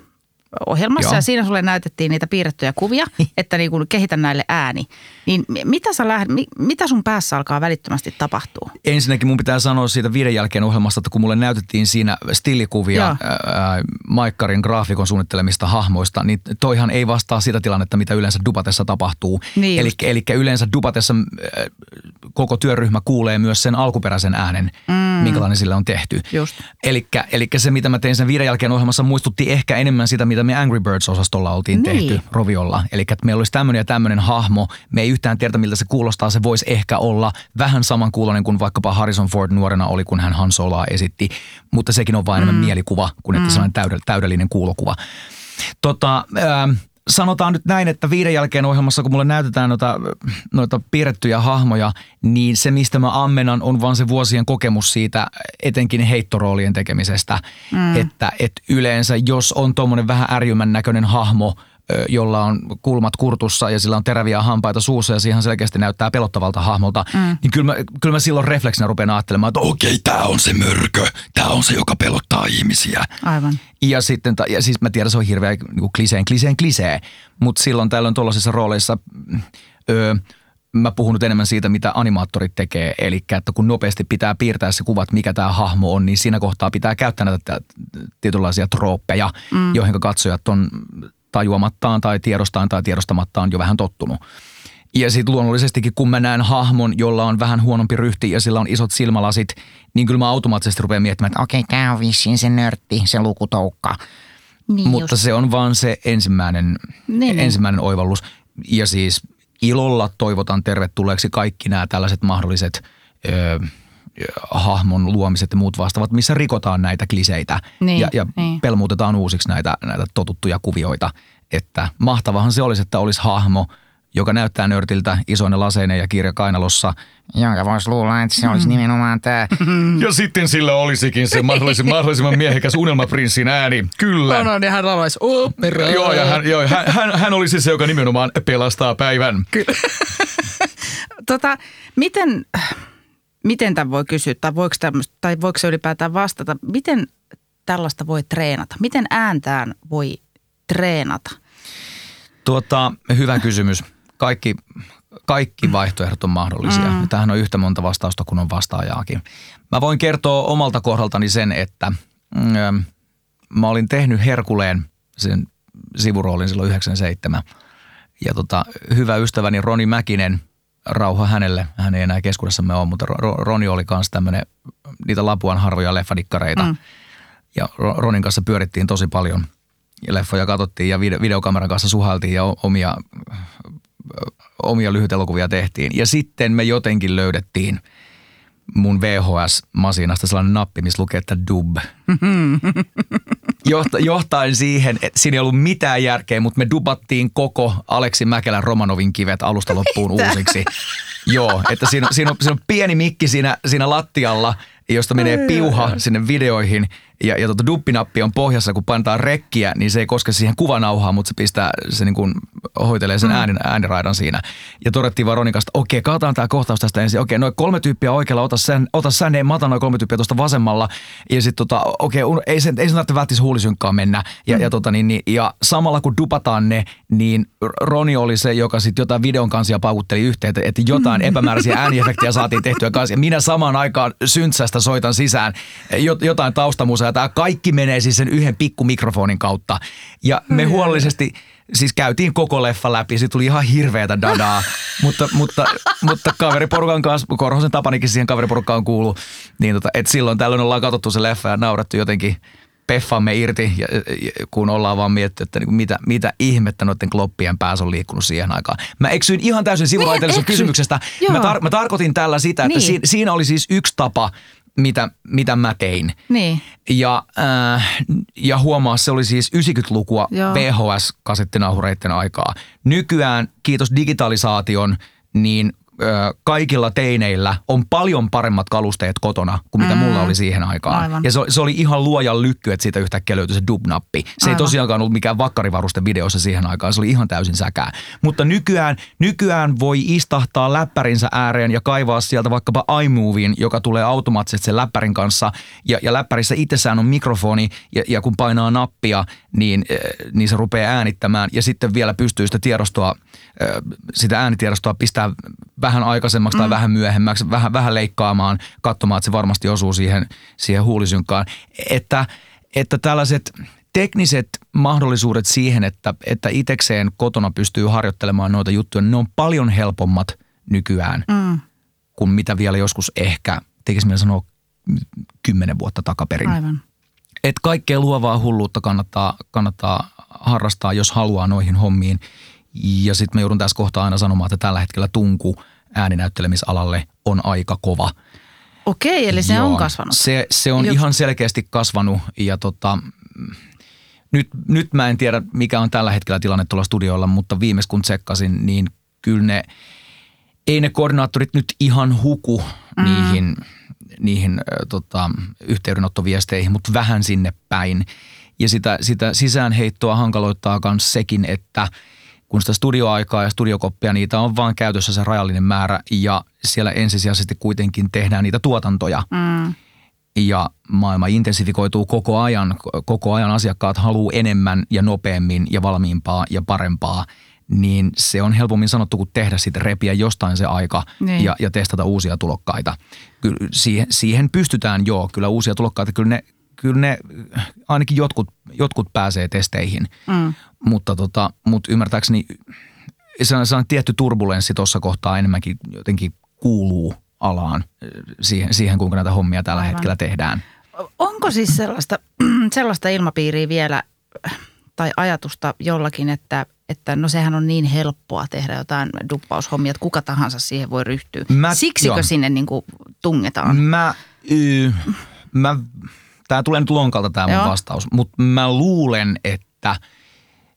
ohjelmassa Joo. ja siinä sulle näytettiin niitä piirrettyjä kuvia, että niin kun kehitä näille ääni. Niin mi- mitä, sä lähdet, mi- mitä sun päässä alkaa välittömästi tapahtua? Ensinnäkin mun pitää sanoa siitä viiden jälkeen ohjelmasta, että kun mulle näytettiin siinä stillikuvia Joo. ää, Maikkarin graafikon suunnittelemista hahmoista, niin toihan ei vastaa sitä tilannetta, mitä yleensä Dupatessa tapahtuu. Niin eli, eli yleensä Dupatessa ää, koko työryhmä kuulee myös sen alkuperäisen äänen, mm. minkälainen sille on tehty. Eli se, mitä mä tein sen viiden jälkeen ohjelmassa, muistutti ehkä enemmän sitä, mitä me Angry Birds-osastolla oltiin Niin. tehty Roviolla. Eli että meillä olisi tämmöinen ja tämmöinen hahmo. Me ei yhtään tiedä, miltä se kuulostaa. Se voisi ehkä olla vähän samankuuloinen kuin vaikkapa Harrison Ford nuorena oli, kun hän Han Soloa esitti. Mutta sekin on vain enemmän mielikuva kuin että sellainen täydell- täydellinen kuulokuva. Tota, ää, sanotaan nyt näin, että viiden jälkeen ohjelmassa, kun mulle näytetään noita, noita piirrettyjä hahmoja, niin se, mistä mä ammenan, on vaan se vuosien kokemus siitä etenkin heittoroolien tekemisestä. Mm. Että et yleensä, jos on tuommoinen vähän ärjymän näköinen hahmo, jolla on kulmat kurtussa ja sillä on teräviä hampaita suussa ja siihen selkeästi näyttää pelottavalta hahmolta, mm. niin kyllä mä, kyllä mä silloin refleksinä rupean ajattelemaan, että okei, tämä on se mörkö, tämä on se, joka pelottaa ihmisiä. Aivan. Ja sitten, ja siis mä tiedän, se on hirveä niin kliseen, kliseen, klisee, mutta silloin tällöin tuollaisissa rooleissa öö, mä puhun nyt enemmän siitä, mitä animaattorit tekee. Eli että kun nopeasti pitää piirtää se kuvat, mikä tämä hahmo on, niin siinä kohtaa pitää käyttää näitä tä- tietynlaisia trooppeja, mm. joihin katsojat on tajuamattaan tai tiedostaan tai tiedostamattaan jo vähän tottunut. Ja sitten luonnollisestikin, kun mä näen hahmon, jolla on vähän huonompi ryhti ja sillä on isot silmälasit, niin kyllä mä automaattisesti rupean miettimään, että Okei, tää on vissiin se nörtti, se lukutoukka. Niin mutta se on vaan se ensimmäinen, Niin, niin. ensimmäinen oivallus. Ja siis ilolla toivotan tervetulleeksi kaikki nämä tällaiset mahdolliset ö, hahmon luomiset ja muut vastaavat, missä rikotaan näitä kliseitä Niin, ja, ja niin. pelmuutetaan uusiksi näitä, näitä totuttuja kuvioita. Että mahtavahan se olisi, että olisi hahmo, joka näyttää nörtiltä isoine laseine ja kirja kainalossa. Jonka voisi luulla, että se olisi nimenomaan tää. Ja sitten sillä olisikin se mahdollisimman, mahdollisimman miehekäs unelmaprinssin ääni. Kyllä. No, niin hän laulaisi opera. Joo, ja hän, joo, hän, hän, hän olisi se, joka nimenomaan pelastaa päivän. Tota, miten, miten tämän voi kysyä, tai voiko, tämmöstä, tai voiko se ylipäätään vastata, miten tällaista voi treenata? Miten ääntään voi treenata? Tuota, hyvä kysymys. Kaikki, kaikki vaihtoehdot on mahdollisia. Mm. Tähän on yhtä monta vastausta kuin on vastaajaakin. Mä voin kertoa omalta kohdaltani sen, että mm, mä olin tehnyt Herkuleen sen sivuroolin silloin 97. Ja tota, hyvä ystäväni Roni Mäkinen, rauha hänelle, hän ei enää keskuudessamme ole, mutta Ro- Roni oli kanssa tämmöinen, niitä Lapuan harvoja leffadikkareita. Mm. Ja Ro- Ronin kanssa pyörittiin tosi paljon ja leffoja katsottiin ja video- videokameran kanssa suhailtiin ja omia, omia lyhytelokuvia tehtiin. Ja sitten me jotenkin löydettiin mun VHS-masinasta sellainen nappi, missä lukee, että dub. Johta, johtain siihen, että siinä ei ollut mitään järkeä, mutta me dubattiin koko Aleksi Mäkelän Romanovin kivet alusta loppuun uusiksi. Joo, että siinä, on- siinä, on, siinä on pieni mikki siinä, siinä lattialla, josta menee piuha sinne videoihin. Ja, ja tota duppinappi on pohjassa, kun painetaan rekkiä, niin se ei koske siihen kuvanauhaan, mutta se pistää, se niin kuin hoitelee sen äänen, ääniraidan siinä. Ja todettiin vaan että okei, katsotaan tämä kohtaus tästä ensin. Okei, noin kolme tyyppiä oikealla, ota sen, ota sen, ei, mä otan noin kolme tyyppiä tuosta vasemmalla. Ja sitten tota, okei, ei sen, ei sen tarvitse välttämättä huulisynkkaan mennä. Ja, ja, tota, niin, niin, ja samalla kun dupataan ne, niin Roni oli se, joka sitten jotain videon kansia paukutteli yhteen, että, että jotain epämääräisiä ääniefektejä saatiin tehtyä kanssa. Ja minä samaan aikaan syntsästä soitan sisään jot- jotain taustamusaa. Tämä kaikki menee siis sen yhden pikkumikrofonin kautta. Ja me huolellisesti siis käytiin koko leffa läpi. Siitä tuli ihan hirveätä dadaa. mutta, mutta, mutta kaveriporukan kanssa, Korhosen Tapanikin siihen kaveriporukkaan kuuluu. Niin tota, et silloin tällöin ollaan katsottu se leffa ja naurattu jotenkin peffamme irti, ja, ja, kun ollaan vaan miettinyt, että niin mitä, mitä ihmettä noiden kloppien päässä on liikkunut siihen aikaan. Mä eksyin ihan täysin sivuraiteellisesta eksyit. kysymyksestä. Mä, tar- mä tarkoitin tällä sitä, että Niin. siinä, siinä oli siis yksi tapa, mitä, mitä mä tein. Niin. Ja, äh, ja huomaa, se oli siis 90-lukua Joo. VHS-kasettinauhureiden aikaa. Nykyään, kiitos digitalisaation, niin kaikilla teineillä on paljon paremmat kalusteet kotona kuin mitä Mm. mulla oli siihen aikaan. Aivan. Ja se, se oli ihan luojan lykky, että siitä yhtäkkiä löytyi se dubnappi. Se ei Aivan. tosiaankaan ollut mikään vakkarivaruste videossa siihen aikaan, se oli ihan täysin säkää. Mutta nykyään, nykyään voi istahtaa läppärinsä ääreen ja kaivaa sieltä vaikkapa iMovien, joka tulee automaattisesti sen läppärin kanssa. Ja, ja läppärissä itsessään on mikrofoni ja, ja kun painaa nappia, niin, niin se rupeaa äänittämään. Ja sitten vielä pystyy sitä tiedostoa, sitä äänitiedostoa pistää vähän aikaisemmaksi mm. tai vähän myöhemmäksi, vähän, vähän leikkaamaan, katsomaan, että se varmasti osuu siihen, siihen huulisynkkaan. Että, että tällaiset tekniset mahdollisuudet siihen, että, että itekseen kotona pystyy harjoittelemaan noita juttuja, ne on paljon helpommat nykyään Mm. kuin mitä vielä joskus ehkä, tekisi mieli sanoa kymmenen vuotta takaperin. Aivan. Että kaikkea luovaa hulluutta kannattaa, kannattaa harrastaa, jos haluaa noihin hommiin. Ja sitten mä joudun tässä kohtaa aina sanomaan, että tällä hetkellä tunku ääninäyttelemisalalle on aika kova. Okei, eli se Joo, on kasvanut. Se, se on Jot- ihan selkeästi kasvanut ja tota, nyt, nyt mä en tiedä mikä on tällä hetkellä tilanne tuolla studioilla, mutta viimeis kun tsekkasin, niin kyllä ne, ei ne koordinaattorit nyt ihan huku mm. niihin, niihin tota, yhteydenottoviesteihin, mutta vähän sinne päin. Ja sitä, sitä sisäänheittoa hankaloittaa myös sekin, että kun sitä studioaikaa ja studiokoppia, niitä on vaan käytössä se rajallinen määrä ja siellä ensisijaisesti kuitenkin tehdään niitä tuotantoja. Mm. Ja maailma intensifikoituu koko ajan, koko ajan asiakkaat haluaa enemmän ja nopeammin ja valmiimpaa ja parempaa, niin se on helpommin sanottu kuin tehdä sitten repiä jostain se aika Niin. ja, ja testata uusia tulokkaita. Kyllä siihen, siihen pystytään joo, kyllä uusia tulokkaita, kyllä ne, kyllä ne ainakin jotkut, jotkut pääsee testeihin, Mm. mutta, tota, mutta ymmärtääkseni se on, se on tietty turbulenssi tuossa kohtaa enemmänkin jotenkin kuuluu alaan siihen, siihen kuinka näitä hommia tällä Aivan. hetkellä tehdään. Onko siis sellaista, sellaista ilmapiiriä vielä tai ajatusta jollakin, että, että no sehän on niin helppoa tehdä jotain duppaushommia, että kuka tahansa siihen voi ryhtyä. Mä- Siksikö joo. sinne niin kuin tungetaan? Mä, y, mä, tää tulee nyt lonkalta tämä mun vastaus, mutta mä luulen, että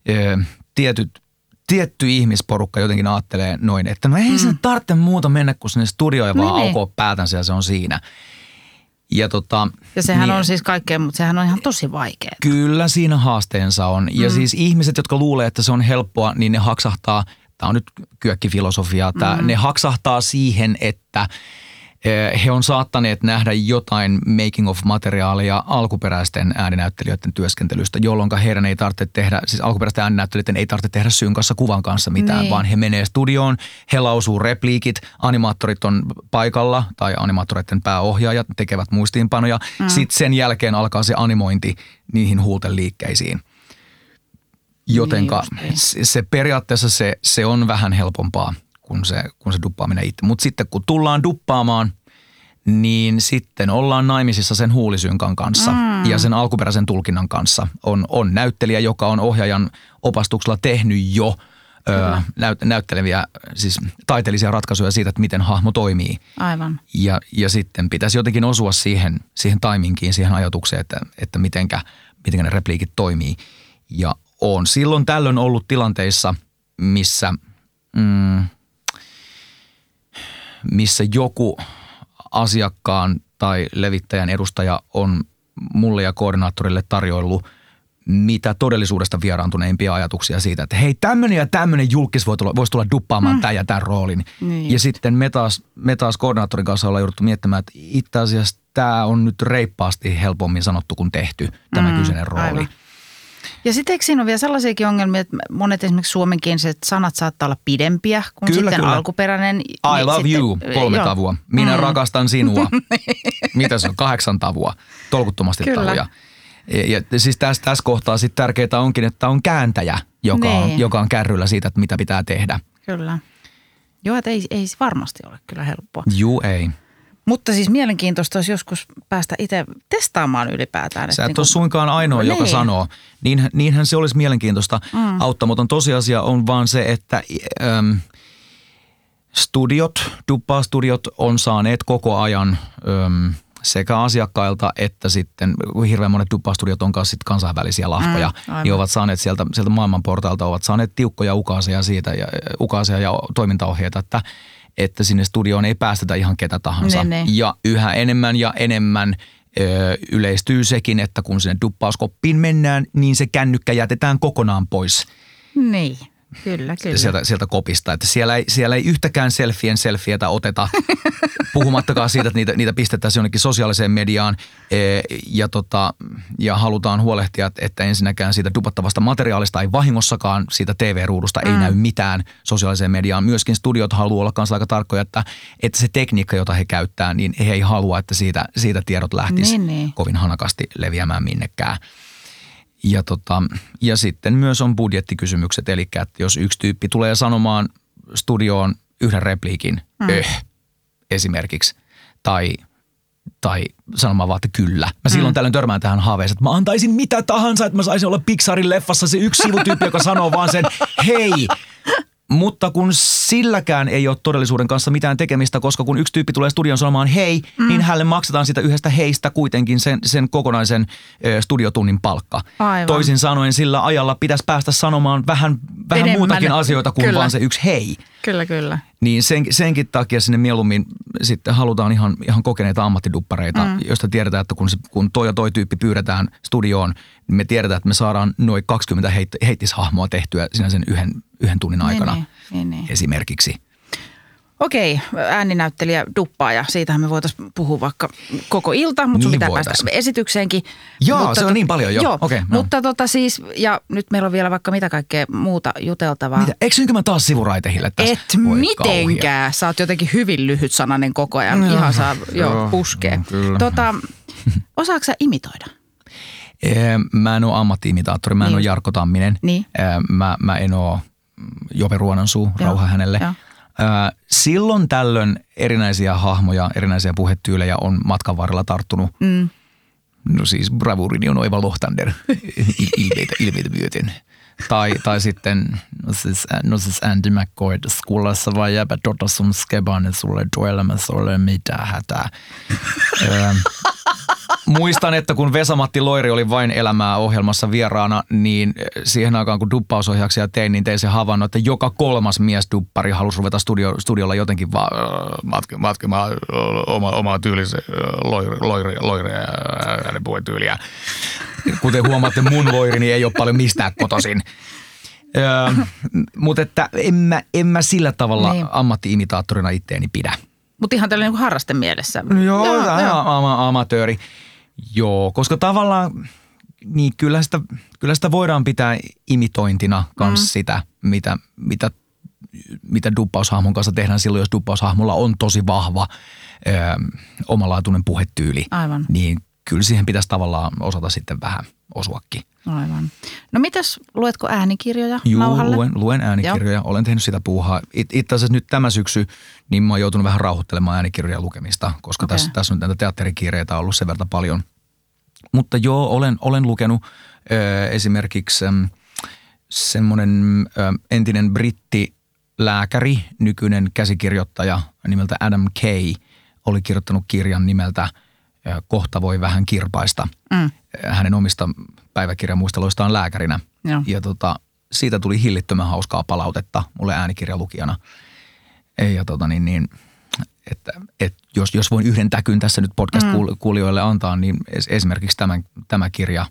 ö, tietyt, tietty ihmisporukka jotenkin ajattelee noin, että no ei mm. se tarvitse muuta mennä kuin sinne studioon ja vaan Niin. aukoa päätänsä ja se on siinä. Ja, tota, Ja sehän niin- on siis kaikkea, mutta sehän on ihan tosi vaikeaa. Kyllä siinä haasteensa on. Ja mm. siis ihmiset, jotka luulee, että se on helppoa, niin ne haksahtaa, tämä on nyt kyökkifilosofiaa, tää, mm. ne haksahtaa siihen, että he on saattaneet nähdä jotain making of materiaalia alkuperäisten ääninäyttelijöiden työskentelystä, jolloin heidän ei tarvitse tehdä, siis alkuperäisten ääninäyttelijöiden ei tarvitse tehdä synkassa kuvan kanssa mitään, Niin. vaan he menee studioon, he lausuu repliikit, animaattorit on paikalla tai animaattoreiden pääohjaajat tekevät muistiinpanoja. Mm. Sitten sen jälkeen alkaa se animointi niihin huulteliikkeisiin. Jotenka Niin se, se periaatteessa se, se on vähän helpompaa kuin se, kuin se duppaaminen itse. Mutta sitten kun tullaan duppaamaan, niin sitten ollaan naimisissa sen huulisynkan kanssa mm. ja sen alkuperäisen tulkinnan kanssa. On, on näyttelijä, joka on ohjaajan opastuksella tehnyt jo ö, näyt, näytteleviä, siis taiteellisia ratkaisuja siitä, että miten hahmo toimii. Aivan. Ja, ja sitten pitäisi jotenkin osua siihen, siihen taiminkiin, siihen ajatukseen, että, että mitenkä, mitenkä ne repliikit toimii. Ja on silloin tällöin ollut tilanteissa, missä, mm, missä joku asiakkaan tai levittäjän edustaja on mulle ja koordinaattorille tarjoillut mitä todellisuudesta vieraantuneimpia ajatuksia siitä, että hei tämmöinen ja tämmöinen julkis voi tulla, voisi tulla duppaamaan mm. tämän ja tämän roolin. Niin ja sitten me taas, me taas koordinaattorin kanssa ollaan jouduttu miettimään, että itse asiassa tämä on nyt reippaasti helpommin sanottu kuin tehty, tämä mm, kyseinen rooli. aivan. Ja sitten eikö siinä ole vielä sellaisiakin ongelmia, että monet esimerkiksi suomenkieliset sanat saattaa olla pidempiä kuin Kyllä, sitten kyllä. alkuperäinen. I Niin love sitten- you, kolme joo. tavua. Minä mm. rakastan sinua. Mitä se on? Kahdeksan tavua. Tolkuttomasti Kyllä. tavuja. Ja, ja siis tässä, tässä kohtaa sitten tärkeää onkin, että on kääntäjä, joka, on, Niin. joka on kärryllä siitä, että mitä pitää tehdä. Kyllä. Joo, että ei, ei varmasti ole kyllä helppoa. Juu ei. Mutta siis mielenkiintoista olisi joskus päästä itse testaamaan ylipäätään. Sä et niin ole suinkaan ainoa, joka Niin. sanoo. Niin, niinhän se olisi mielenkiintoista. Mm. Auttamaton tosiasia on vaan se, että äm, studiot, duppastudiot on saaneet koko ajan äm, sekä asiakkailta että sitten hirveän monet duppastudiot on kanssa sit kansainvälisiä lahkoja, Mm, aivan. niin ovat saaneet sieltä, sieltä maailmanportailta, ovat saaneet tiukkoja ukaaseja siitä ja ukaaseja ja toimintaohjeita, että että sinne studioon ei päästetä ihan ketä tahansa. Niin, niin. Ja yhä enemmän ja enemmän ö, yleistyy sekin, että kun sinne duppauskoppiin mennään, niin se kännykkä jätetään kokonaan pois Niin, kyllä, kyllä. sieltä, sieltä kopista. Että siellä, ei, siellä ei yhtäkään selfien selfietä oteta, puhumattakaan siitä, että niitä, niitä pistettäisiin jonnekin sosiaaliseen mediaan. E, ja, tota, ja halutaan huolehtia, että- ensinnäkään siitä dupattavasta materiaalista ei vahingossakaan, siitä TV-ruudusta ei näy mitään sosiaaliseen mediaan. Myöskin studiot haluaa olla kanssa aika tarkkoja, että, että se tekniikka, jota he käyttää, niin he ei halua, että siitä, siitä tiedot lähtisi Niin, niin. kovin hanakasti leviämään minnekään. Ja, tota, ja sitten myös on budjettikysymykset, eli että jos yksi tyyppi tulee sanomaan studioon yhden repliikin, mm. öh, esimerkiksi, tai, tai sanomaan vaan, että kyllä. Mä silloin tällöin törmään tähän haaveeseen, että mä antaisin mitä tahansa, että mä saisin olla Pixarin leffassa se yksi sivutyyppi, joka sanoo vaan sen hei. Mutta kun silläkään ei ole todellisuuden kanssa mitään tekemistä, koska kun yksi tyyppi tulee studion sanomaan hei, mm. niin hänelle maksetaan sitä yhdestä heistä kuitenkin sen, sen kokonaisen ö, studiotunnin palkka. Aivan. Toisin sanoen sillä ajalla pitäisi päästä sanomaan vähän, vähän Enemmän. muutakin asioita kuin Kyllä. vaan se yksi hei. Kyllä, kyllä. Niin sen, senkin takia sinne mieluummin sitten halutaan ihan, ihan kokeneita ammattiduppareita, mm. joista tiedetään, että kun, se, kun toi ja toi tyyppi pyydetään studioon, niin me tiedetään, että me saadaan noin 20 heit, heittishahmoa tehtyä siinä sen yhden, yhden tunnin aikana Niin, niin, niin, niin. esimerkiksi. Okei, ääninäyttelijä duppaa ja siitähän me voitaisiin puhua vaikka koko ilta, mutta sun Niin pitää voitais. päästä esitykseenkin. Joo, mutta se on niin paljon jo. Joo, Okei, no. mutta tota siis, ja nyt meillä on vielä vaikka mitä kaikkea muuta juteltavaa. Mitä? Eikö nyt mä taas sivuraitehille tässä? Et Voi mitenkään. Sä oot jotenkin hyvin lyhyt sananen koko ajan. Joo. Ihan saa jo Joo, puskee. kyllä. Tota, osaatko sä imitoida? Ee, Mä en ole ammattiimitaattori, mä en Niin. ole Jarkko Tamminen. Niin. Ee, Mä, mä en ole Jope Ruonansuu, rauha hänelle. joo. Silloin tällöin erinäisiä hahmoja, erinäisiä puhetyylejä on matkan varrella tarttunut. Mm. No siis bravurini on Oiva Lohtander il- ilmeitä, ilmeitä myöten. Tai, tai sitten, no siis, no siis Andy McCoy, skullassa vai jääpä tota sun skebane sulle työelämässä ole mitään hätää. Muistan, että kun Vesamatti Loiri oli vain elämää ohjelmassa vieraana, niin siihen aikaan kun duppausohjauksia tein, niin tein se havainno, että joka kolmas mies duppari halusi ruveta studio, studiolla jotenkin vaan matki, matkimaan äh, oma, omaa tyylisen loiri, loiri, loiri ja hänen puhetyyliä. Kuten huomaatte, mun loirini ei ole paljon mistään kotoisin. Öö, mutta että en mä, en mä sillä tavalla Niin. niin. ammatti-imitaattorina itteeni pidä. Mutta ihan tällainen niin harraste mielessä. No Joo, joo, joo. Ama, amatööri. Joo, koska tavallaan niin kyllä sitä, kyllä sitä voidaan pitää imitointina kans mm. sitä, mitä, mitä, mitä duppaushahmon kanssa tehdään silloin, jos duppaushahmolla on tosi vahva ö, omalaatuinen puhetyyli. Aivan. Niin kyllä siihen pitäisi tavallaan osata sitten vähän osuakin. Aivan. No mitäs, luetko äänikirjoja Juu, nauhalle? luen, luen äänikirjoja. Joo. Olen tehnyt sitä puuhaa. It, itse asiassa nyt tämä syksy, niin mä oon joutunut vähän rauhoittelemaan äänikirjojen lukemista, koska okay. tässä, tässä on näitä teatterikiireitä ollut sen verran paljon. Mutta joo, olen, olen lukenut ö, esimerkiksi ö, semmoinen ö, entinen brittilääkäri, nykyinen käsikirjoittaja nimeltä Adam Kay, oli kirjoittanut kirjan nimeltä Kohta voi vähän kirpaista. Mm. Hänen omista päiväkirjamuisteloistaan lääkärinä. Joo. Ja tota, siitä tuli hillittömän hauskaa palautetta mulle äänikirjalukijana. Ja tota niin, niin että, että jos, jos voin yhden täkyn tässä nyt podcast-kuulijoille antaa, niin es, esimerkiksi tämän, tämä kirja,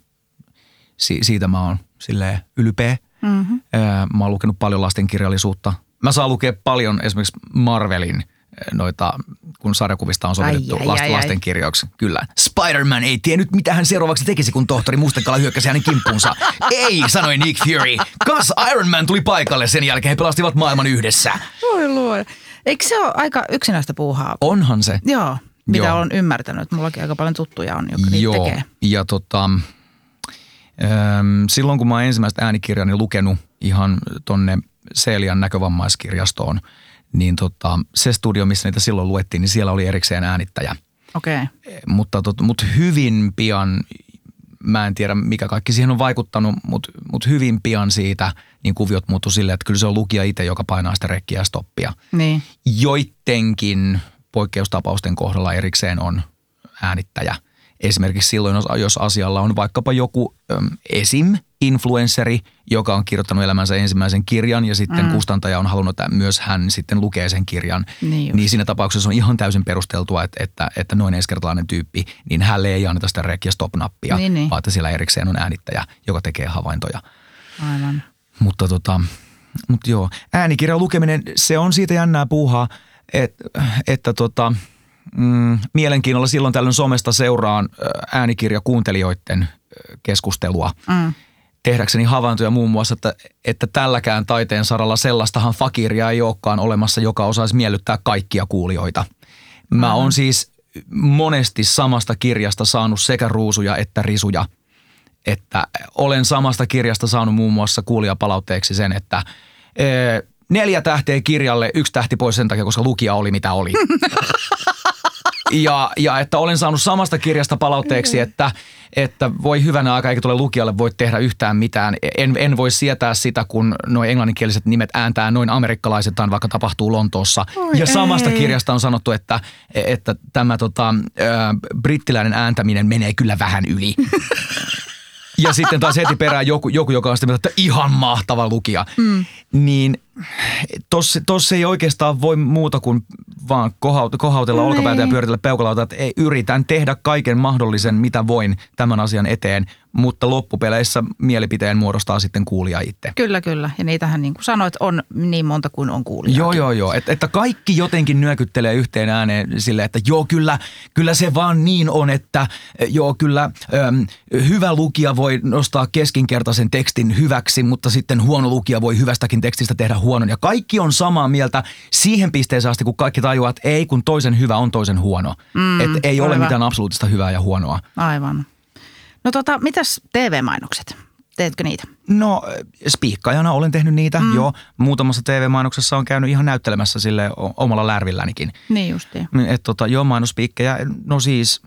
si, siitä mä oon silleen ylpeä. Mm-hmm. Mä oon lukenut paljon lastenkirjallisuutta. Mä saan lukea paljon esimerkiksi Marvelin noita, kun sarjakuvista on sovitettu Ai, ai, last, ai, lastenkirjoiksi. Kyllä. Spider-Man ei tiennyt, mitä hän seuraavaksi tekisi, kun tohtori Mustekala hyökkäsi hänen kimppuunsa. ei, sanoi Nick Fury. Kas Iron Man tuli paikalle, sen jälkeen he pelastivat maailman yhdessä. Voi luoda. Eikö se ole aika yksinäistä puuhaa? Onhan se. Joo, mitä Joo. olen ymmärtänyt. Mullakin aika paljon tuttuja on, jotka niitä Joo, tekee. ja tota, äm, silloin kun mä oon ensimmäistä äänikirjani lukenut ihan tonne Seelian näkövammaiskirjastoon, niin tota, se studio, missä niitä silloin luettiin, niin siellä oli erikseen äänittäjä. Okei. Okay. Mutta, tot, mutta hyvin pian, mä en tiedä mikä kaikki siihen on vaikuttanut, mutta, mutta hyvin pian siitä niin kuviot muuttui silleen, että kyllä se on lukija itse, joka painaa sitä rekkiä ja stoppia. Niin. Joittenkin poikkeustapausten kohdalla erikseen on äänittäjä. Esimerkiksi silloin, jos asialla on vaikkapa joku äm, esim. influenceri, joka on kirjoittanut elämänsä ensimmäisen kirjan ja sitten mm. kustantaja on halunnut, että myös hän sitten lukee sen kirjan. Niin just. niin siinä tapauksessa on ihan täysin perusteltua, että, että, että noin ensikertalainen tyyppi, niin hänelle ei anneta sitä rek- ja stop-nappia, Niin, niin. vaan että siellä erikseen on äänittäjä, joka tekee havaintoja. Aivan. Mutta tota, mutta joo, äänikirjan lukeminen, se on siitä jännää puuhaa, et, että tota, mm, mielenkiinnolla silloin tällöin somesta seuraan ö, äänikirjakuuntelijoiden ö, keskustelua. Mm. Tehdäkseni havaintoja muun muassa, että, että tälläkään taiteen saralla sellaistahan fakiria ei olekaan olemassa, joka osaisi miellyttää kaikkia kuulijoita. Mä oon siis monesti samasta kirjasta saanut sekä ruusuja että risuja – että olen samasta kirjasta saanut muun muassa kuulijapalautteeksi sen, että ee, neljä tähteä kirjalle, yksi tähti pois sen takia, koska lukija oli mitä oli. Ja, ja että olen saanut samasta kirjasta palautteeksi, että, että voi hyvänä aika eikä tule lukijalle voi tehdä yhtään mitään. En, en voi sietää sitä, kun nuo englanninkieliset nimet ääntää noin amerikkalaisetaan, vaikka tapahtuu Lontoossa. Oi ja samasta ei. kirjasta on sanottu, että, että tämä tota, brittiläinen ääntäminen menee kyllä vähän yli. Ja sitten taas heti perään joku, joku joka on sitä mieltä, että ihan mahtava lukija. Mm. Niin tossa, tossa ei oikeastaan voi muuta kuin vaan kohaut, kohautella Niin. olkapäätä ja pyöritellä peukalauta, että ei, yritän tehdä kaiken mahdollisen, mitä voin tämän asian eteen, mutta loppupeleissä mielipiteen muodostaa sitten kuulija itse. Kyllä, kyllä. Ja niitähän niin kuin sanoit, on niin monta kuin on kuulijaa. Joo, joo, joo. Et, että kaikki jotenkin nyökyttelee yhteen ääneen sille, että joo, kyllä, kyllä se vaan niin on, että eh, joo, kyllä äm, hyvä lukija voi nostaa keskinkertaisen tekstin hyväksi, mutta sitten huono lukija voi hyvästäkin tekstistä tehdä huonon. Ja kaikki on samaa mieltä siihen pisteeseen asti, kun kaikki tajuaa, että ei, kun toisen hyvä on toisen huono. Mm, että ei ole aivan. mitään absoluuttista hyvää ja huonoa. Aivan. No tota, mitäs TV-mainokset? Teetkö niitä? No spiikkaajana olen tehnyt niitä, mm. joo. Muutamassa TV-mainoksessa on käynyt ihan näyttelemässä sille omalla lärvillänikin. Niin justiin. Et tota, joo, mainospiikkejä. No siis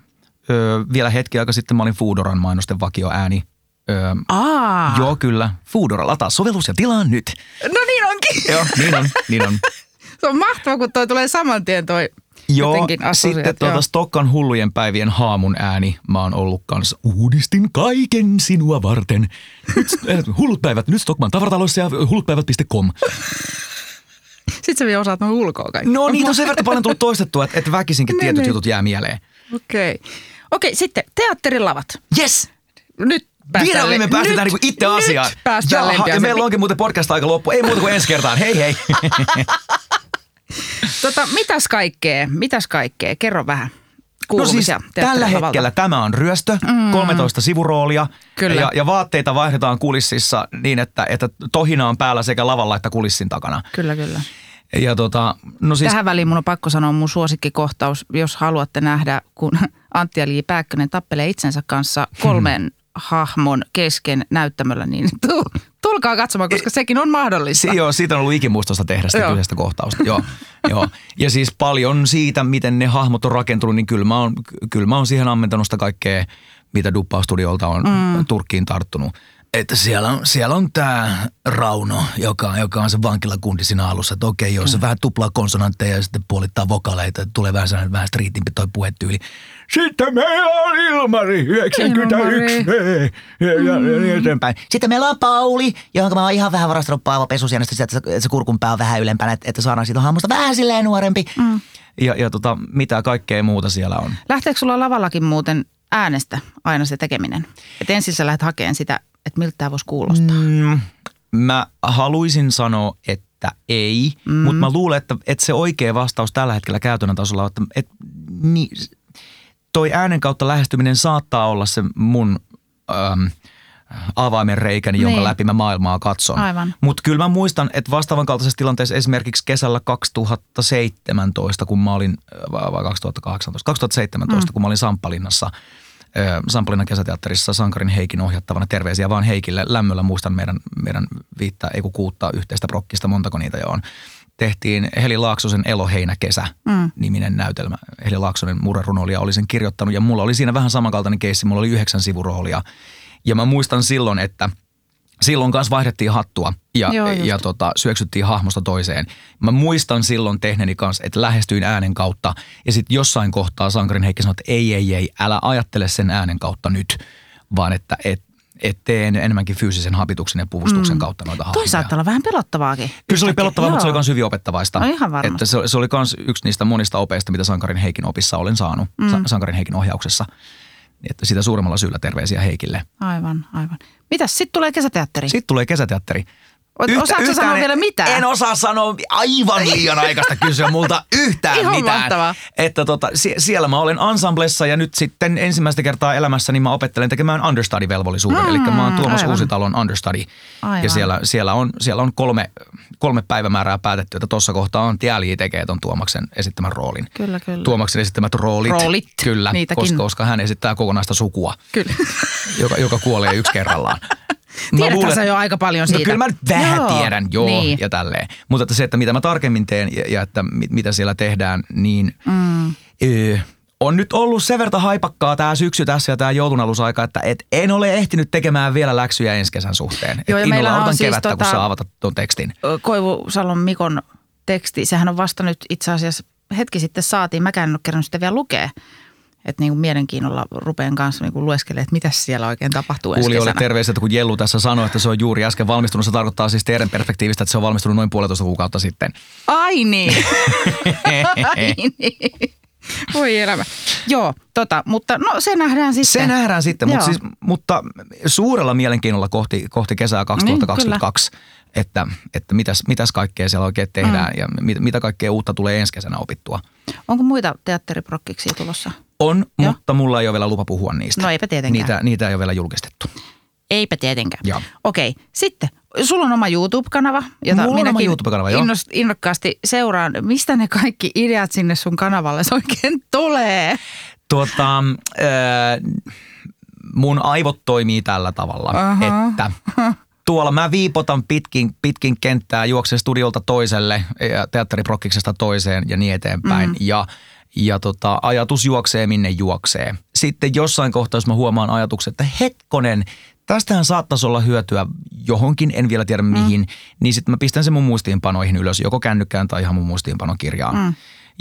ö, vielä hetki aika sitten mä olin Foodoran mainosten vakio ääni. Ö, Aa. joo, kyllä. Foodora lataa sovellus ja tilaa nyt. No niin onkin. Joo, niin on, niin on. Se on mahtavaa, kun toi tulee saman tien toi Joo, sitten tuota Stokkan hullujen päivien haamun ääni. Mä oon ollut kanssa. Uudistin kaiken sinua varten. Nyt, äh, hullut päivät, nyt Stockman tavarataloissa ja hullutpäivät.com. Sitten sä vielä osaat noin ulkoa kaikki. No niitä on sen verran paljon tullut toistettua, että, että väkisinkin Niin, tietyt niin. jutut jää mieleen. Okei. Okei, sitten teatterilavat. Yes! Nyt päästään, Vihdoin me päästetään nyt, niinku itse nyt asiaan. päästään Jaha, ja meillä onkin muuten podcast aika loppu. Ei muuta kuin ensi kertaan. Hei hei. Tota, mitäs kaikkea, mitäs kaikkea? Kerro vähän No siis tällä hetkellä tämä on ryöstö, mm. 13 sivuroolia Kyllä. Ja, ja vaatteita vaihdetaan kulississa niin, että, että tohina on päällä sekä lavalla että kulissin takana. Kyllä, kyllä. Ja tota, no siis, Tähän väliin mun on pakko sanoa mun suosikkikohtaus, jos haluatte nähdä, kun Antti ja Li Pääkkönen tappelee itsensä kanssa kolmen hahmon kesken näyttämöllä, niin tu- tulkaa katsomaan, koska sekin on mahdollista. si, joo, siitä on ollut ikimuistosta tehdä sitä kyseistä kohtausta. joo, joo. Ja siis paljon siitä, miten ne hahmot on rakentunut, niin kyllä mä oon, kyllä mä oon siihen ammentanut sitä kaikkea, mitä Duppa-studiolta on mm. Turkkiin tarttunut. Että siellä on, siellä on tämä Rauno, joka, joka on se vankilakundi siinä alussa. Että okei, joo, se vähän tuplaa konsonantteja ja sitten puolittaa vokaleita. Tulee vähän sellainen vähän striitimpi toi puhetyyli. Sitten meillä on Ilmari 91 Ilmari. ja, ja, ja niin eteenpäin. Sitten meillä on Pauli, johon mä oon ihan vähän varastanut Paavo pesusienestä, että se, että se kurkunpää on vähän ylempänä, että, että saadaan siitä hahmosta vähän silleen nuorempi. Mm. Ja, ja tota, mitä kaikkea muuta siellä on. Lähteekö sulla lavallakin muuten äänestä aina se tekeminen? Että ensin sä lähdet hakemaan sitä, että miltä tämä voisi kuulostaa. Mm, mä haluaisin sanoa, että ei, mm. mutta mä luulen, että, että se oikea vastaus tällä hetkellä käytännön tasolla on, että, että niin, toi äänen kautta lähestyminen saattaa olla se mun äm, avaimen reikäni, jonka Niin. läpi mä maailmaa katson. Mutta kyllä mä muistan, että vastaavan kaltaisessa tilanteessa esimerkiksi kesällä 2017, kun mä olin, vai vai 2018, 2017, mm. kun mä olin Samppalinnassa, ö, Samppalinnan kesäteatterissa Sankarin Heikin ohjattavana. Terveisiä vaan Heikille. Lämmöllä muistan meidän, meidän viittä, ei kun kuutta yhteistä prokkista, montako niitä jo on. tehtiin Heli Laaksosen Eloheinäkesä mm. niminen näytelmä. Heli Laaksonen murrerunoilija oli sen kirjoittanut ja mulla oli siinä vähän samankaltainen keissi. Mulla oli yhdeksän sivuroolia. Ja mä muistan silloin, että silloin kanssa vaihdettiin hattua ja, Joo, just. ja tota, syöksyttiin hahmosta toiseen. Mä muistan silloin tehneeni kanssa, että lähestyin äänen kautta ja sitten jossain kohtaa Sankarin Heikki sanoi, että ei, ei, ei, älä ajattele sen äänen kautta nyt, vaan että et, et tee enemmänkin fyysisen hapituksen ja puvustuksen mm. kautta noita hahmoja. Toi saattaa olla vähän pelottavaakin. Kyllä se oli pelottavaa, mutta se oli Joo. myös hyvin opettavaista. No ihan varmasti. Että se, se oli myös yksi niistä monista opeista, mitä Sankarin Heikin opissa olen saanut, mm. Sa- Sankarin Heikin ohjauksessa. Että sitä suuremmalla syyllä terveisiä Heikille. Aivan, aivan. Mitäs, sitten tulee kesäteatteri? Sitten tulee kesäteatteri. Osaatko sanoa en- vielä mitään? En osaa sanoa aivan liian aikaista kysyä multa yhtään Ihan mitään. mahtavaa. Että tota, sie- siellä mä olen ensemblessa ja nyt sitten ensimmäistä kertaa elämässäni mä opettelen tekemään understudy-velvollisuuden. Mm, Eli mä oon Tuomas aivan. Uusitalon understudy. Aivan. Ja siellä, siellä on, siellä on kolme, kolme päivämäärää päätetty, että tuossa kohtaa Antti Älji tekee ton Tuomaksen esittämän roolin. Kyllä, kyllä. Tuomaksen esittämät roolit. Roolit, Kyllä, niitäkin. koska, koska hän esittää kokonaista sukua, Kyllä. joka, joka kuolee yksi kerrallaan. Tiedätkö luulen- sä jo aika paljon siitä? No kyllä mä nyt vähän Joo, tiedän, joo, niin. ja tälleen. Mutta että se, että mitä mä tarkemmin teen ja, ja että mit, mitä siellä tehdään, niin mm. ö, on nyt ollut sen verran haipakkaa tämä syksy tässä ja tämä joulunalusaika, että et en ole ehtinyt tekemään vielä läksyjä ensi kesän suhteen. Joo, ja et innolla on siis kevättä, tota- kun saa avata tuon tekstin. Koivusalon Mikon teksti, sehän on vasta nyt itse asiassa hetki sitten saatiin. Mäkään en ole kerännyt sitä vielä lukea. Että niin kuin mielenkiinnolla rupean kanssa niin kuin lueskelemaan, että mitä siellä oikein tapahtuu ensi Kuulijoille terveiset, kun Jellu tässä sanoi, että se on juuri äsken valmistunut. Se tarkoittaa siis teidän perspektiivistä, että se on valmistunut noin puolitoista kuukautta sitten. Ai niin. Ai niin. Voi elämä. Joo, tota, mutta no se nähdään sitten. Se nähdään sitten, mutta, Joo. siis, mutta suurella mielenkiinnolla kohti, kohti kesää 2022, että, että mitäs, mitäs kaikkea siellä oikein tehdään mm. ja mit, mitä kaikkea uutta tulee ensi kesänä opittua. Onko muita teatteriprokkiksia tulossa? On, Joo. mutta mulla ei ole vielä lupa puhua niistä. No eipä tietenkään. Niitä, niitä ei ole vielä julkistettu. Eipä tietenkään. Joo. Okei, sitten sulla on oma YouTube-kanava, jota Mulla minäkin YouTube-kanava, innost, innokkaasti seuraan. Mistä ne kaikki ideat sinne sun kanavalle oikein tulee? Tuota, äh, mun aivot toimii tällä tavalla, Aha. että tuolla mä viipotan pitkin, pitkin kenttää, juoksen studiolta toiselle ja teatteriprokkiksesta toiseen ja niin eteenpäin. Mm. Ja, ja tota, ajatus juoksee minne juoksee. Sitten jossain kohtaa, jos mä huomaan ajatuksen, että hetkonen, tästähän saattaisi olla hyötyä johonkin, en vielä tiedä mihin, mm. niin sitten mä pistän sen mun muistiinpanoihin ylös, joko kännykkään tai ihan mun muistiinpanokirjaan. Mm.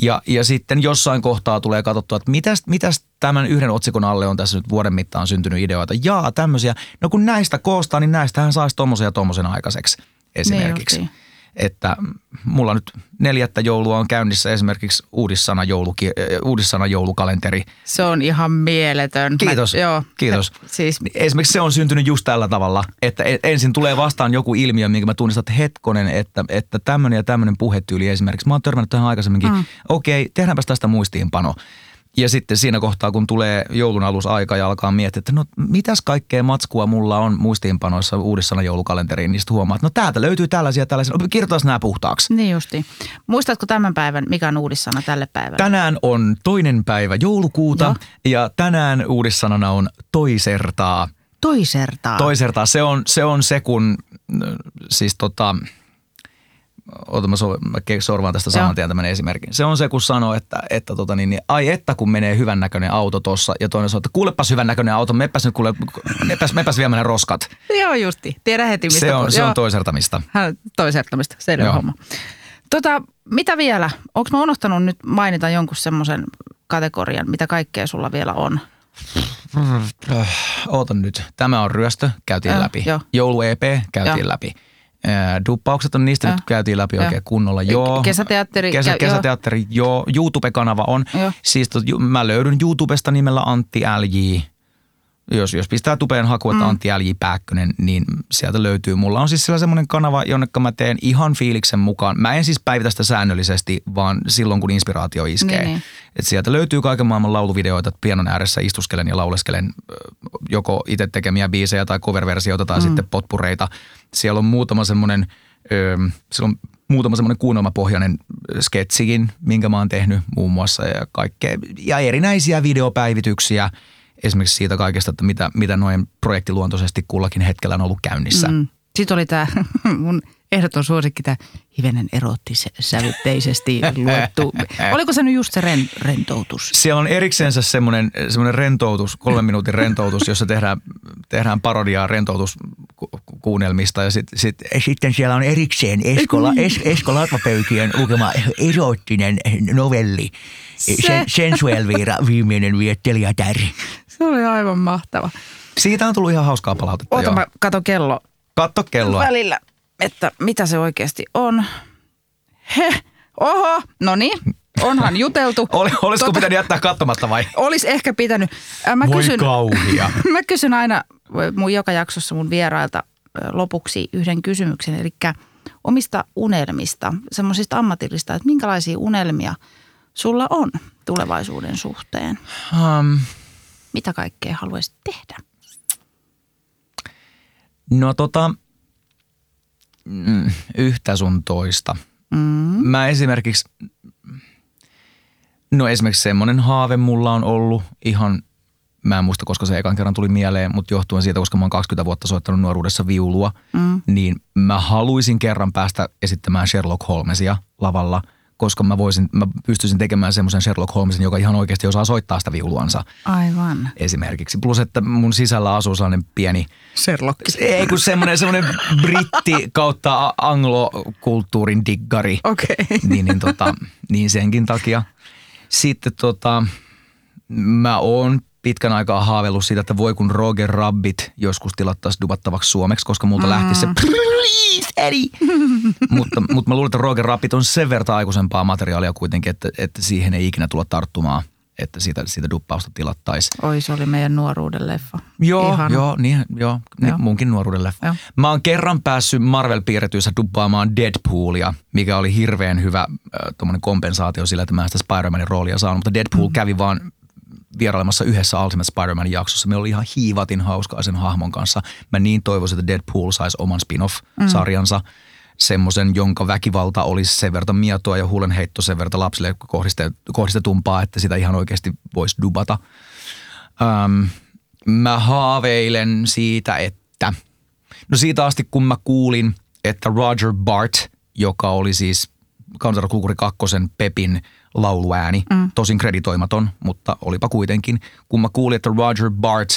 Ja, ja sitten jossain kohtaa tulee katsottua, että mitäs, mitäs tämän yhden otsikon alle on tässä nyt vuoden mittaan syntynyt ideoita. Jaa, tämmöisiä. No kun näistä koostaa, niin näistähän saisi tommosen ja tommosen aikaiseksi esimerkiksi. Niin että mulla nyt neljättä joulua on käynnissä esimerkiksi uudissana, jouluki, äh, uudissana joulukalenteri. Se on ihan mieletön. Kiitos, Mä, joo. kiitos. Siis Niin Esimerkiksi se on syntynyt just tällä tavalla, että e- ensin tulee vastaan joku ilmiö, minkä mä tunnistan, että hetkonen, että, että tämmöinen ja tämmöinen puhetyyli esimerkiksi. Mä oon törmännyt tähän aikaisemminkin. Mm. Okei, tehdäänpäs tästä muistiinpano. Ja sitten siinä kohtaa, kun tulee joulun alusaika ja alkaa miettiä, että no mitäs kaikkea matskua mulla on muistiinpanoissa uudessana joulukalenteriin, niin sitten huomaa, että no täältä löytyy tällaisia, tällaisia. No, Kirjoitas nämä puhtaaksi. niin justi. Muistatko tämän päivän, mikä on uudissana tälle päivälle? Tänään on toinen päivä joulukuuta Joo. ja tänään uudissanana on toisertaa. Toisertaa. Toisertaa, se on se, on se kun siis tota, ota mä, so, mä sorvaan tästä saman tien tämän esimerkin. Se on se, kun sanoo, että, että tota niin, niin, ai että kun menee hyvännäköinen auto tossa ja toinen sanoo, että kuulepas hyvännäköinen auto, mepäs nyt kuule, mepäs, mepäs viemään ne roskat. Joo justi. Tiedä heti mistä. Se on, se Joo. on toisertamista. Hän toisertamista, selvä Joo. homma. Tota, mitä vielä? Onko mä unohtanut nyt mainita jonkun semmoisen kategorian, mitä kaikkea sulla vielä on? Ootan nyt. Tämä on ryöstö, käytiin Joo, läpi. joo. Joulu EP, käytiin Joo. läpi. Duppaukset on niistä Joo. nyt käytiin läpi Joo. oikein kunnolla. Joo. Kesäteatteri, Kesä, ja- kesäteatteri, joo. YouTube-kanava on. Joo. Siis tot, mä löydyn YouTubesta nimellä Antti LJ. Jos, jos pistää tupeen haku, että mm. Antti LJ Pääkkönen, niin sieltä löytyy. Mulla on siis siellä semmoinen kanava, jonne mä teen ihan fiiliksen mukaan. Mä en siis päivitä sitä säännöllisesti, vaan silloin kun inspiraatio iskee. Niin, niin. Et sieltä löytyy kaiken maailman lauluvideoita, että pianon ääressä istuskelen ja lauleskelen joko itse tekemiä biisejä tai cover-versioita tai mm. sitten potpureita. Siellä on muutama semmoinen, ö, siellä on muutama semmoinen kuunnelmapohjainen sketsikin, minkä mä oon tehnyt muun muassa ja kaikkea. Ja erinäisiä videopäivityksiä esimerkiksi siitä kaikesta, että mitä, mitä noin projektiluontoisesti kullakin hetkellä on ollut käynnissä. Mm. Sitten oli tämä mun ehdoton suosikki tämä hivenen erottisävytteisesti luettu. Oliko se nyt just se ren, rentoutus? Siellä on eriksensä semmoinen, semmoinen rentoutus, kolmen minuutin rentoutus, jossa tehdään, tehdään parodiaa rentoutuskuunnelmista ja sitten sit Sitten siellä on erikseen Esko, es, Esko Latvapöykien lukema erottinen novelli. Sen, sensuelviira viimeinen viettelijätär. Se oli aivan mahtava. siitä on tullut ihan hauskaa palautetta. Oota, joo. mä kato kello Katso kelloa. välillä, että mitä se oikeasti on. He, oho, no niin, onhan juteltu. Oli, olisiko Tota- pitänyt jättää katsomatta vai? Olisi ehkä pitänyt. Äh, Mä Voi kysyn, kauhia. mä kysyn aina mun joka jaksossa mun vierailta lopuksi yhden kysymyksen, eli omista unelmista, semmoisista ammatillista, että minkälaisia unelmia sulla on tulevaisuuden suhteen? Um, Mitä kaikkea haluaisit tehdä? no tota, mm, yhtä sun toista. Mm. Mä esimerkiksi, no esimerkiksi semmoinen haave mulla on ollut ihan, mä en muista koska se ekan kerran tuli mieleen, mutta johtuen siitä, koska mä oon 20 vuotta soittanut nuoruudessa viulua, Mm. niin mä haluaisin kerran päästä esittämään Sherlock Holmesia lavalla, koska mä, voisin, mä pystyisin tekemään semmoisen Sherlock Holmesin, joka ihan oikeasti osaa soittaa sitä viuluansa Aivan. esimerkiksi. Plus, että mun sisällä asuu sellainen pieni, Sherlock. ei kun semmoinen, semmoinen britti kautta anglokulttuurin diggari. Okei. Okay. Niin, niin, tota, niin senkin takia. Sitten tota, mä oon pitkän aikaa haaveillut siitä, että voi kun Roger Rabbit joskus tilattaisiin dubattavaksi suomeksi, koska multa mm. lähti se please Eddie. mutta, mutta mä luulen, että Roger Rabbit on sen verran aikuisempaa materiaalia kuitenkin, että, että siihen ei ikinä tulla tarttumaan, että siitä, siitä duppausta tilattaisiin. Oi, se oli meidän nuoruuden leffa. Joo, Ihana. joo, niin, joo, niin Joo. munkin nuoruudelle. Joo. Mä oon kerran päässyt Marvel-piirretyissä duppaamaan Deadpoolia, mikä oli hirveän hyvä äh, kompensaatio sillä, että mä en sitä Spider-Manin roolia saanut, mutta Deadpool mm. kävi vaan vierailemassa yhdessä Ultimate Spider-Manin jaksossa. Me oli ihan hiivatin hauskaa sen hahmon kanssa. Mä niin toivoisin, että Deadpool saisi oman spin-off-sarjansa. Mm. Semmoisen, jonka väkivalta olisi sen verran mietoa ja huulenheitto sen verran lapsille kohdiste- kohdistetumpaa, että sitä ihan oikeasti voisi dubata. Öm, mä haaveilen siitä, että no siitä asti kun mä kuulin, että Roger Bart, joka oli siis Kansankulkuri kakkosen Pepin lauluääni, mm. tosin kreditoimaton, mutta olipa kuitenkin. Kun mä kuulin, että Roger Bart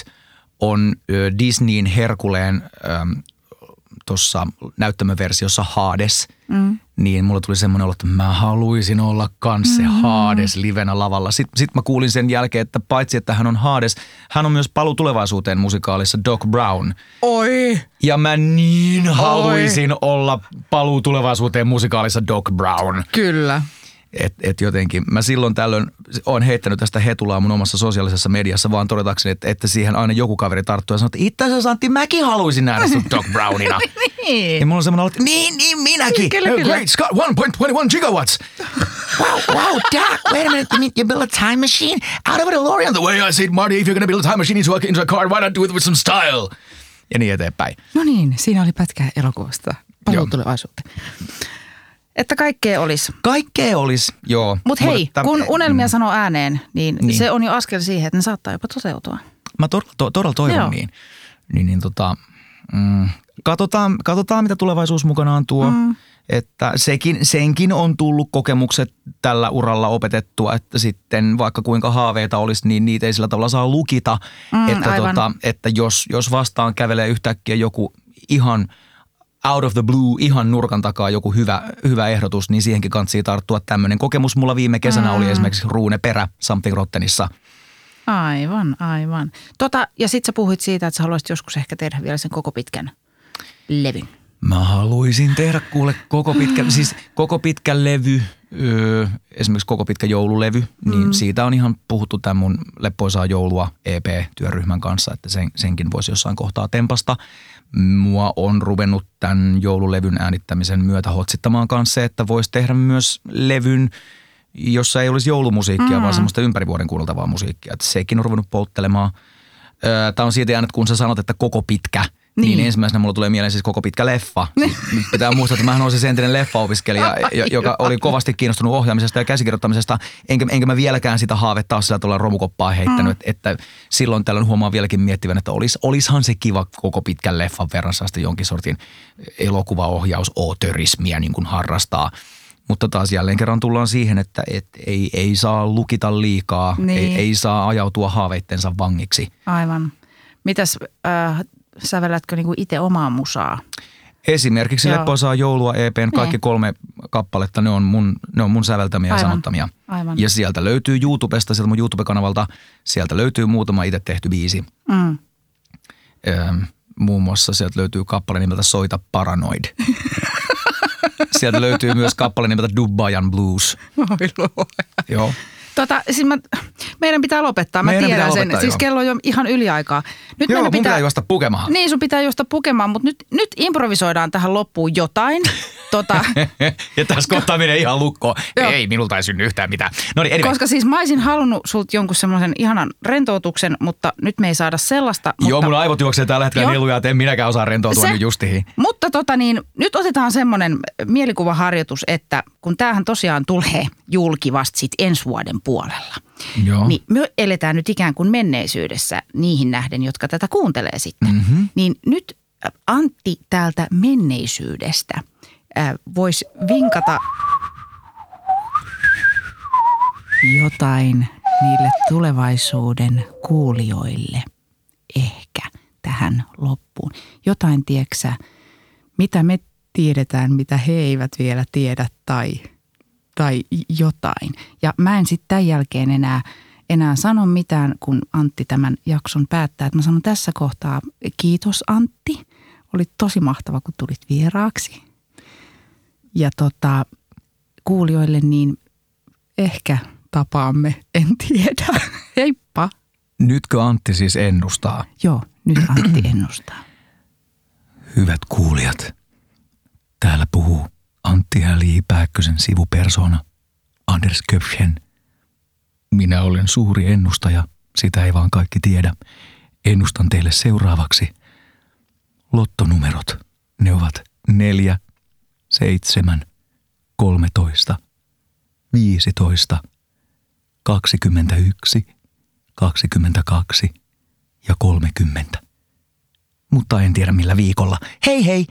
on ö, Disneyin Herkuleen tuossa näyttämöversiossa Hades, mm. niin mulla tuli semmoinen olo, että mä haluaisin olla kans se mm. Hades livenä lavalla. Sitten sit mä kuulin sen jälkeen, että paitsi että hän on Hades, hän on myös Palu tulevaisuuteen musikaalissa Doc Brown. Oi. Ja mä niin haluaisin olla Paluu tulevaisuuteen musikaalissa Doc Brown. Kyllä. Et, et jotenkin, mä silloin tällöin olen heittänyt tästä hetulaa mun omassa sosiaalisessa mediassa vaan todetakseni, että, että siihen aina joku kaveri tarttuu ja sanoo, että itse asiassa Antti, mäkin haluaisin nähdä sut Doc Brownina. Niin. Ja mulla on semmoinen että niin, niin minäkin. Kyllä, Oh, kyllä. Great Scott, 1.21 gigawatts. Wow, wow, Doc, wait a minute. You mean you build a time machine out of a DeLorean? The way I see it, Marty, if you're gonna build a time machine into a, into a car, why not do it with some style? Ja niin eteenpäin. No niin, siinä oli pätkä elokuvasta. Paluu Joo. tulevaisuuteen. Että kaikkea olisi. Kaikkea olisi, joo. Mutta hei, että- kun unelmia sanoo ääneen, niin, Niin. niin se on jo askel siihen, että ne saattaa jopa toteutua. Mä todella, to, todella toivon Joo. niin. Niin, niin tota, mm, katsotaan, katsotaan, mitä tulevaisuus mukanaan tuo. Mm. Että sekin, senkin on tullut kokemukset tällä uralla opetettua, että sitten vaikka kuinka haaveita olisi, niin niitä ei sillä tavalla saa lukita. Mm, että, aivan. tota, että jos, jos vastaan kävelee yhtäkkiä joku ihan out of the blue, ihan nurkan takaa joku hyvä, hyvä ehdotus, niin siihenkin kantsii tarttua. Tämmöinen kokemus mulla viime kesänä mm. oli esimerkiksi Ruune Perä Something Rottenissa. Aivan, aivan. Tota, ja sitten sä puhuit siitä, että sä haluaisit joskus ehkä tehdä vielä sen koko pitkän levyn. Mä haluaisin tehdä kuule koko pitkä, siis koko pitkä levy, öö, esimerkiksi koko pitkä joululevy, niin siitä on ihan puhuttu tämän mun Leppoisaa joulua EP-työryhmän kanssa, että sen, senkin voisi jossain kohtaa tempasta. Mua on ruvennut tämän joululevyn äänittämisen myötä hotsittamaan kanssa se, että voisi tehdä myös levyn, jossa ei olisi joulumusiikkia, mm. vaan semmoista ympärivuoden kuunneltavaa musiikkia. Että sekin on ruvennut polttelemaan. Tämä on siitä jäänyt, kun sä sanot, että koko pitkä, Niin. Niin. ensimmäisenä mulla tulee mieleen siis koko pitkä leffa. Siis pitää muistaa, että mähän olen siis entinen leffaopiskelija, jo- joka oli kovasti kiinnostunut ohjaamisesta ja käsikirjoittamisesta. Enkä, enkä mä vieläkään sitä haavetta ole sillä tuolla romukoppaa heittänyt. Mm. Että silloin tällöin huomaan vieläkin miettivän, että olis, olishan se kiva koko pitkän leffan verran saada jonkin sortin elokuvaohjaus, ootörismiä niin kuin harrastaa. Mutta taas jälleen kerran tullaan siihen, että et ei, ei saa lukita liikaa, Niin. ei, ei saa ajautua haaveittensa vangiksi. Aivan. Mitäs, äh, sävellätkö niinku itse omaa musaa? Esimerkiksi Joo. Lepposaa joulua EPn kaikki Niin. kolme kappaletta, ne on mun, ne on mun säveltämiä ja sanottamia. Aivan. Ja sieltä löytyy YouTubesta, sieltä mun YouTube-kanavalta, sieltä löytyy muutama itse tehty biisi. Mm. Öö, muun muassa sieltä löytyy kappale nimeltä Soita Paranoid. sieltä löytyy myös kappale nimeltä Dubajan Blues. Oi. Joo. Tota, siis mä, meidän pitää lopettaa, mä Meidän tiedän pitää sen. lopettaa, siis kello on jo ihan yliaikaa. Nyt Joo, meidän mun pitää juosta pukemaan. Niin, sun pitää juosta pukemaan, mutta nyt, nyt improvisoidaan tähän loppuun jotain. tota, ja tässä kohtaa menee ihan lukkoon. Joo. Ei, minulta ei synny yhtään mitään. No niin, anyway. koska siis mä olisin halunnut sulta jonkun semmoisen ihanan rentoutuksen, mutta nyt me ei saada sellaista. Joo, mutta, mun aivot juoksee tällä hetkellä Joo. nieluja, että en minäkään osaa rentoutua Se- nyt justihin. Mutta tota niin, nyt otetaan semmoinen mielikuvaharjoitus, että kun tämähän tosiaan tulee julki vasta sit ensi vuoden puolella. Joo. Niin me eletään nyt ikään kuin menneisyydessä niihin nähden, jotka tätä kuuntelee sitten. Mm-hmm. Niin nyt Antti täältä menneisyydestä voisi vinkata jotain niille tulevaisuuden kuulijoille ehkä tähän loppuun. Jotain, tieksä, mitä me tiedetään, mitä he eivät vielä tiedä tai, tai jotain. Ja mä en sitten tämän jälkeen enää, enää sano mitään, kun Antti tämän jakson päättää. Että mä sanon tässä kohtaa kiitos Antti. Oli tosi mahtava, kun tulit vieraaksi. Ja tota, kuulijoille niin ehkä tapaamme, en tiedä. Heippa. Nytkö Antti siis ennustaa? Joo, nyt Antti ennustaa. Hyvät kuulijat, täällä puhuu Antti L.J. Pääkkösen sivupersona Anders Köpchen. Minä olen suuri ennustaja, sitä ei vaan kaikki tiedä. Ennustan teille seuraavaksi lottonumerot. Ne ovat 4, 7, 13, 15, 21, 22 ja 30 mutta en tiedä millä viikolla. Hei hei!